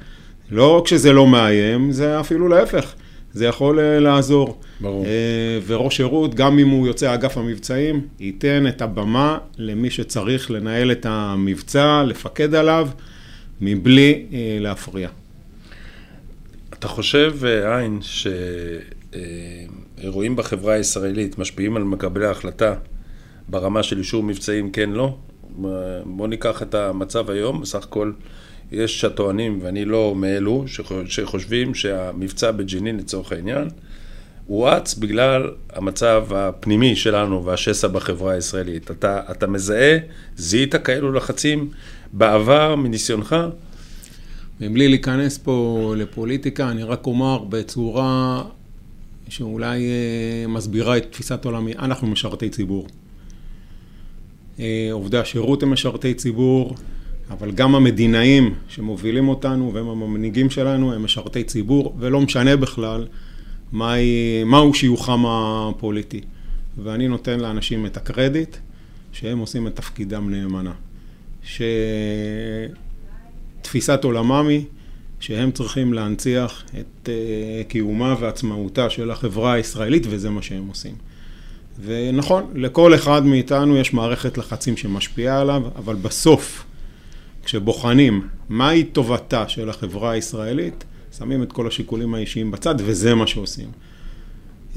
Speaker 3: לא כשזה לא מאיים, זה אפילו להפך. זה יכול אה, לעזור.
Speaker 2: ברור. אה,
Speaker 3: וראש שירות, גם אם הוא יוצא אגף המבצעים, ייתן את הבמה למי שצריך לנהל את המבצע, לפקד עליו, מבלי אה, להפריע.
Speaker 2: אתה חושב, עין, שאירועים בחברה הישראלית משפיעים על מקבלי ההחלטה ברמה של אישור מבצעים, כן, לא? בוא ניקח את המצב היום, בסך הכל יש הטוענים, ואני לא מאלו, שחושבים שהמבצע בג'נין לצורך העניין, הוא רץ בגלל המצב הפנימי שלנו והשסע בחברה הישראלית. אתה, אתה מזהה, זיהית כאלו לחצים בעבר, מניסיונך?
Speaker 3: מבלי להיכנס פה לפוליטיקה, אני רק אומר בצורה שאולי אה, מסבירה את תפיסת עולמי, אנחנו משרתי ציבור. עובדי השירות הם משרתי ציבור, אבל גם המדינאים שמובילים אותנו והם המנהיגים שלנו הם משרתי ציבור, ולא משנה בכלל מהי, מהו שיוכם הפוליטי. ואני נותן לאנשים את הקרדיט שהם עושים את תפקידם נאמנה. שתפיסת עולמם היא שהם צריכים להנציח את uh, קיומה ועצמאותה של החברה הישראלית, וזה מה שהם עושים. ונכון, לכל אחד מאיתנו יש מערכת לחצים שמשפיעה עליו, אבל בסוף, כשבוחנים מהי טובתה של החברה הישראלית, שמים את כל השיקולים האישיים בצד, וזה מה שעושים.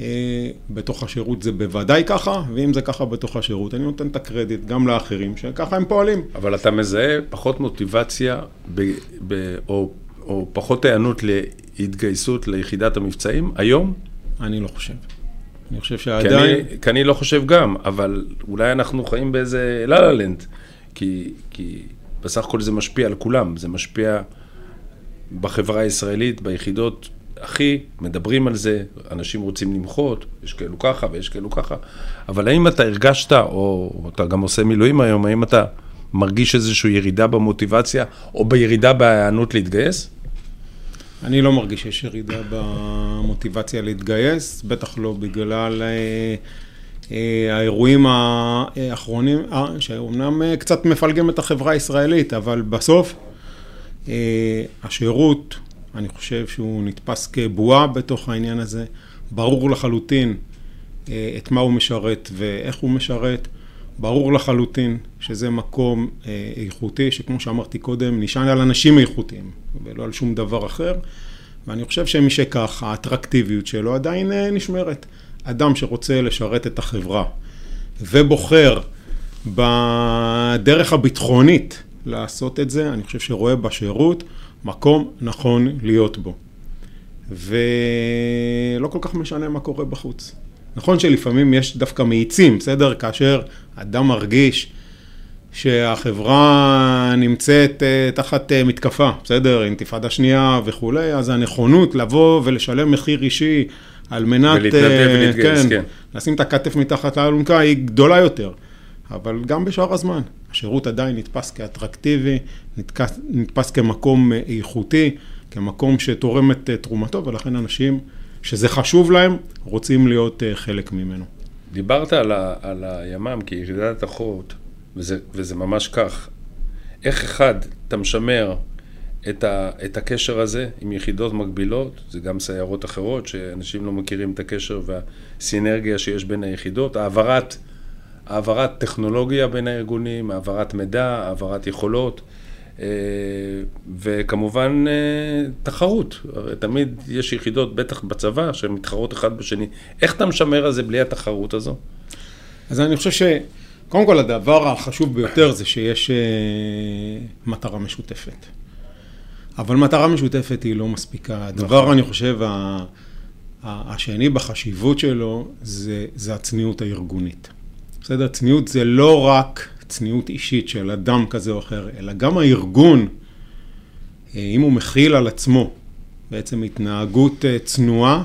Speaker 3: אה, בתוך השירות זה בוודאי ככה, ואם זה ככה בתוך השירות, אני נותן את הקרדיט גם לאחרים, שככה הם פועלים.
Speaker 2: אבל אתה מזהה פחות מוטיבציה ב, ב, או, או פחות היענות להתגייסות ליחידת המבצעים היום?
Speaker 3: אני לא חושב. אני חושב שעדיין...
Speaker 2: כי אני, כי אני לא חושב גם, אבל אולי אנחנו חיים באיזה לה לה לנד, כי, כי בסך הכל זה משפיע על כולם, זה משפיע בחברה הישראלית, ביחידות אחי, מדברים על זה, אנשים רוצים למחות, יש כאלו ככה ויש כאלו ככה, אבל האם אתה הרגשת, או אתה גם עושה מילואים היום, האם אתה מרגיש איזושהי ירידה במוטיבציה, או בירידה בהיענות להתגייס?
Speaker 3: אני לא מרגיש שיש ירידה במוטיבציה להתגייס, בטח לא בגלל אה, האירועים האחרונים, אה, שאומנם קצת מפלגים את החברה הישראלית, אבל בסוף השירות אני חושב שהוא נתפס כבועה בתוך העניין הזה. ברור לחלוטין אה, את מה הוא משרת ואיך הוא משרת. ברור לחלוטין שזה מקום אה, איכותי, שכמו שאמרתי קודם, נשען על אנשים איכותיים ולא על שום דבר אחר. ואני חושב שמשכך, האטרקטיביות שלו עדיין אה, נשמרת. אדם שרוצה לשרת את החברה ובוחר בדרך הביטחונית לעשות את זה, אני חושב שרואה בשירות מקום נכון להיות בו. ולא כל כך משנה מה קורה בחוץ. נכון שלפעמים יש דווקא מאיצים, בסדר? כאשר אדם מרגיש שהחברה נמצאת אה, תחת אה, מתקפה, בסדר? אינתיפאדה שנייה וכולי, אז הנכונות לבוא ולשלם מחיר אישי על מנת...
Speaker 2: ולהתנדב אה, ולהתגייס, כן, כן.
Speaker 3: לשים את הכתף מתחת לאלונקה היא גדולה יותר. אבל גם בשאר הזמן, השירות עדיין נתפס כאטרקטיבי, נתפס, נתפס כמקום אה, איכותי, כמקום שתורם את אה, תרומתו, ולכן אנשים שזה חשוב להם, רוצים להיות חלק ממנו.
Speaker 2: דיברת על, ה, על הימ"מ כיחידת החוט, וזה, וזה ממש כך. איך אחד, אתה משמר את, ה, את הקשר הזה עם יחידות מקבילות, זה גם סיירות אחרות, שאנשים לא מכירים את הקשר והסינרגיה שיש בין היחידות, העברת... העברת טכנולוגיה בין הארגונים, העברת מידע, העברת יכולות, אה, וכמובן אה, תחרות. הרי תמיד יש יחידות, בטח בצבא, שהן מתחרות אחד בשני. איך אתה משמר על זה בלי התחרות הזו?
Speaker 3: אז אני חושב ש... קודם כל, הדבר החשוב ביותר זה שיש אה, מטרה משותפת. אבל מטרה משותפת היא לא מספיקה. הדבר, נכון. אני חושב, השני בחשיבות שלו, זה, זה הצניעות הארגונית. בסדר? צניעות זה לא רק צניעות אישית של אדם כזה או אחר, אלא גם הארגון, אה, אם הוא מכיל על עצמו בעצם התנהגות אה, צנועה,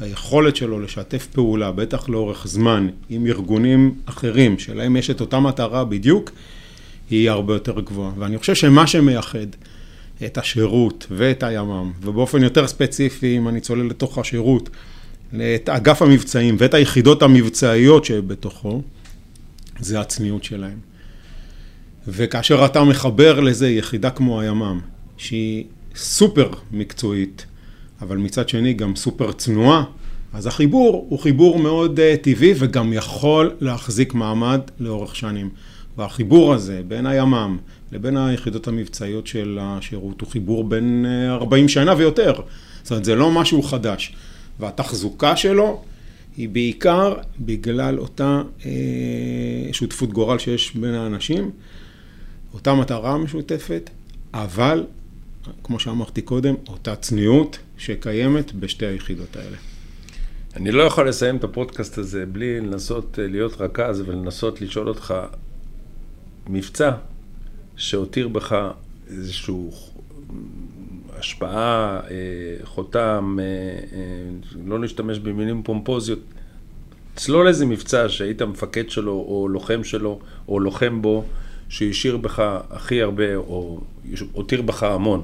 Speaker 3: היכולת שלו לשתף פעולה, בטח לאורך זמן, עם ארגונים אחרים, שלהם יש את אותה מטרה בדיוק, היא הרבה יותר גבוהה. ואני חושב שמה שמייחד את השירות ואת הימ"מ, ובאופן יותר ספציפי, אם אני צולל לתוך השירות, את אגף המבצעים ואת היחידות המבצעיות שבתוכו, זה הצניעות שלהם. וכאשר אתה מחבר לזה יחידה כמו הימ"מ, שהיא סופר מקצועית, אבל מצד שני גם סופר צנועה, אז החיבור הוא חיבור מאוד uh, טבעי וגם יכול להחזיק מעמד לאורך שנים. והחיבור הזה בין הימ"מ לבין היחידות המבצעיות של השירות הוא חיבור בין 40 אה, שנה ויותר. זאת אומרת, זה לא משהו חדש. והתחזוקה שלו היא בעיקר בגלל אותה אה, שותפות גורל שיש בין האנשים, אותה מטרה משותפת, אבל, כמו שאמרתי קודם, אותה צניעות שקיימת בשתי היחידות האלה.
Speaker 2: אני לא יכול לסיים את הפודקאסט הזה בלי לנסות אה, להיות רכז ולנסות לשאול אותך מבצע שהותיר בך איזשהו השפעה, אה, חותם, אה, אה, לא להשתמש במילים פומפוזיות, צלול איזה מבצע שהיית מפקד שלו, או לוחם שלו, או לוחם בו, שהשאיר בך הכי הרבה, או הותיר בך המון.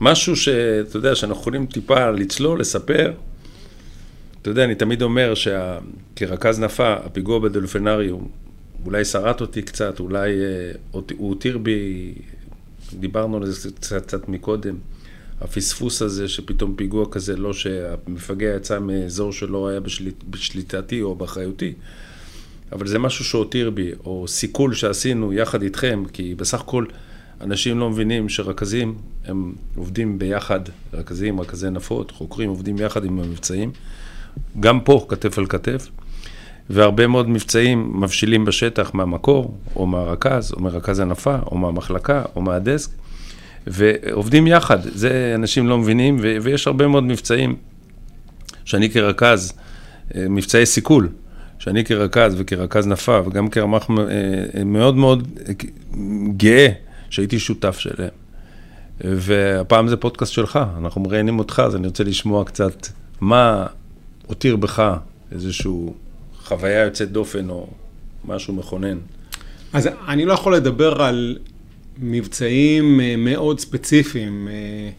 Speaker 2: משהו שאתה יודע, שאנחנו יכולים טיפה לצלול, לספר. אתה יודע, אני תמיד אומר שכרכז נפה, הפיגוע בדולפנרי, הוא אולי שרט אותי קצת, אולי אה, הוא הותיר בי, דיברנו על זה קצת, קצת מקודם, הפספוס הזה שפתאום פיגוע כזה, לא שהמפגע יצא מאזור שלא היה בשליט, בשליטתי או באחריותי, אבל זה משהו שהותיר בי, או סיכול שעשינו יחד איתכם, כי בסך הכל אנשים לא מבינים שרכזים, הם עובדים ביחד, רכזים, רכזי נפות, חוקרים, עובדים יחד עם המבצעים, גם פה, כתף אל כתף. והרבה מאוד מבצעים מבשילים בשטח מהמקור, או מהרכז, או מרכז הנפה, או מהמחלקה, או מהדסק, ועובדים יחד. זה אנשים לא מבינים, ו- ויש הרבה מאוד מבצעים שאני כרכז, אה, מבצעי סיכול, שאני כרכז וכרכז נפה, וגם כרמ"ח אה, אה, מאוד מאוד גאה שהייתי שותף שלהם. והפעם זה פודקאסט שלך, אנחנו מראיינים אותך, אז אני רוצה לשמוע קצת מה הותיר בך איזשהו חוויה יוצאת דופן או משהו מכונן.
Speaker 3: אז אני לא יכול לדבר על מבצעים אה, מאוד ספציפיים אה,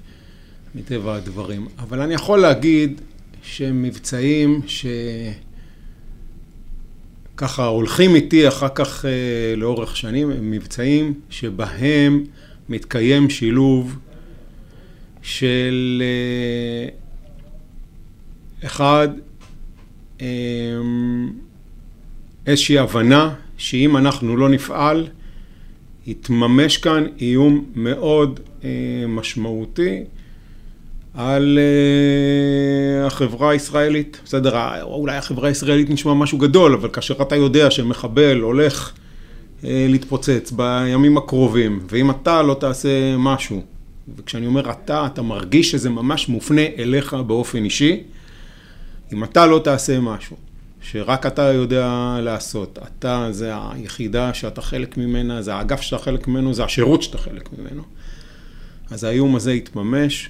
Speaker 3: מטבע הדברים, אבל אני יכול להגיד שהם מבצעים שככה הולכים איתי אחר כך אה, לאורך שנים, הם מבצעים שבהם מתקיים שילוב של אחד, איזושהי הבנה שאם אנחנו לא נפעל, יתממש כאן איום מאוד אה, משמעותי על אה, החברה הישראלית. בסדר, אולי החברה הישראלית נשמע משהו גדול, אבל כאשר אתה יודע שמחבל הולך אה, להתפוצץ בימים הקרובים, ואם אתה לא תעשה משהו, וכשאני אומר אתה, אתה מרגיש שזה ממש מופנה אליך באופן אישי, אם אתה לא תעשה משהו, שרק אתה יודע לעשות. אתה זה היחידה שאתה חלק ממנה, זה האגף שאתה חלק ממנו, זה השירות שאתה חלק ממנו. אז האיום הזה יתממש,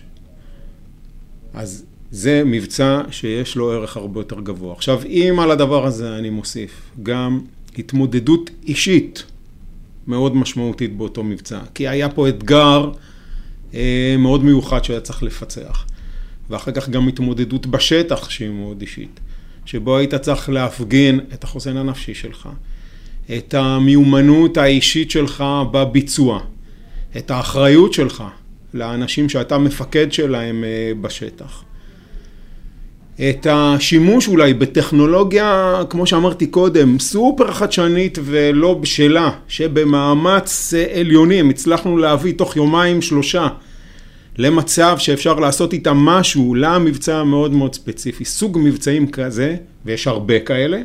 Speaker 3: אז זה מבצע שיש לו ערך הרבה יותר גבוה. עכשיו, אם על הדבר הזה אני מוסיף גם התמודדות אישית מאוד משמעותית באותו מבצע, כי היה פה אתגר אה, מאוד מיוחד שהיה צריך לפצח, ואחר כך גם התמודדות בשטח שהיא מאוד אישית. שבו היית צריך להפגין את החוסן הנפשי שלך, את המיומנות האישית שלך בביצוע, את האחריות שלך לאנשים שאתה מפקד שלהם אה, בשטח. את השימוש אולי בטכנולוגיה, כמו שאמרתי קודם, סופר חדשנית ולא בשלה, שבמאמץ עליונים הצלחנו להביא תוך יומיים שלושה למצב שאפשר לעשות איתם משהו למבצע המאוד מאוד ספציפי. סוג מבצעים כזה, ויש הרבה כאלה,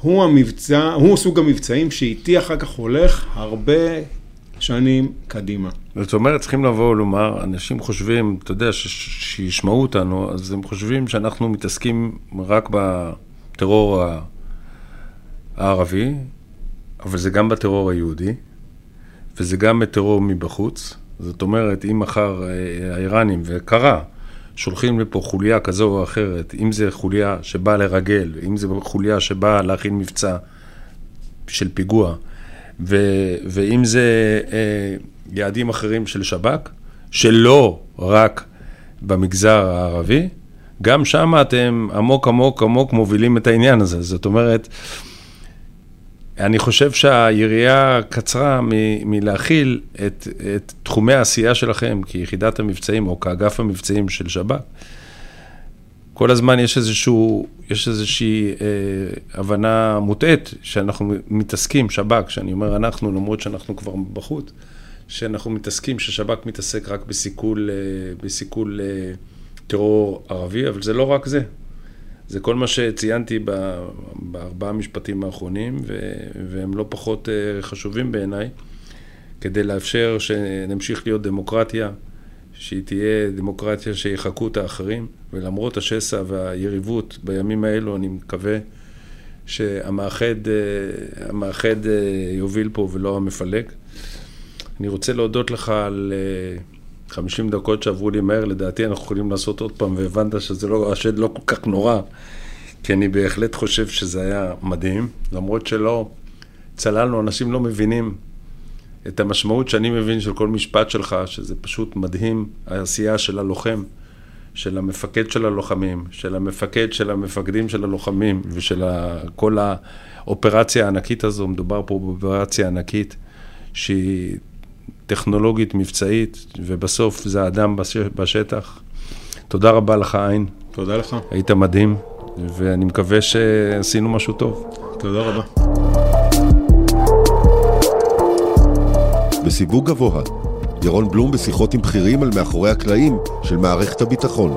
Speaker 3: הוא המבצע, הוא סוג המבצעים שאיתי אחר כך הולך הרבה שנים קדימה.
Speaker 2: זאת אומרת, צריכים לבוא ולומר, אנשים חושבים, אתה יודע, שישמעו אותנו, אז הם חושבים שאנחנו מתעסקים רק בטרור הערבי, אבל זה גם בטרור היהודי, וזה גם בטרור מבחוץ. זאת אומרת, אם מחר אה, האיראנים, וקרה, שולחים לפה חוליה כזו או אחרת, אם זה חוליה שבאה לרגל, אם זה חוליה שבאה להכין מבצע של פיגוע, ו, ואם זה אה, יעדים אחרים של שב"כ, שלא רק במגזר הערבי, גם שם אתם עמוק עמוק עמוק מובילים את העניין הזה. זאת אומרת, אני חושב שהיריעה קצרה מ- מלהכיל את, את תחומי העשייה שלכם כיחידת המבצעים או כאגף המבצעים של שב"כ. כל הזמן יש, איזשהו, יש איזושהי אה, הבנה מוטעית שאנחנו מתעסקים, שב"כ, שאני אומר אנחנו, למרות שאנחנו כבר בחוץ, שאנחנו מתעסקים, ששב"כ מתעסק רק בסיכול, אה, בסיכול אה, טרור ערבי, אבל זה לא רק זה. זה כל מה שציינתי בארבעה משפטים האחרונים, והם לא פחות אה, חשובים בעיניי, כדי לאפשר שנמשיך להיות דמוקרטיה, שהיא תהיה דמוקרטיה שיחקו את האחרים, ולמרות השסע והיריבות בימים האלו, אני מקווה שהמאחד אה, אה, יוביל פה ולא המפלג. אני רוצה להודות לך על 50 דקות שעברו לי מהר, לדעתי אנחנו יכולים לעשות עוד פעם, והבנת שזה לא, השד לא כל כך נורא, כי אני בהחלט חושב שזה היה מדהים, למרות שלא צללנו, אנשים לא מבינים את המשמעות שאני מבין של כל משפט שלך, שזה פשוט מדהים, העשייה של הלוחם, של המפקד של הלוחמים, של המפקד של המפקדים של הלוחמים, ושל כל האופרציה הענקית הזו, מדובר פה באופרציה ענקית, שהיא טכנולוגית, מבצעית, ובסוף זה האדם בשטח. תודה רבה לך, עין.
Speaker 3: תודה לך.
Speaker 2: היית מדהים, ואני מקווה שעשינו משהו טוב.
Speaker 3: תודה רבה.
Speaker 1: בסיווג גבוה, ירון בלום בשיחות עם בכירים על מאחורי הקלעים של מערכת הביטחון.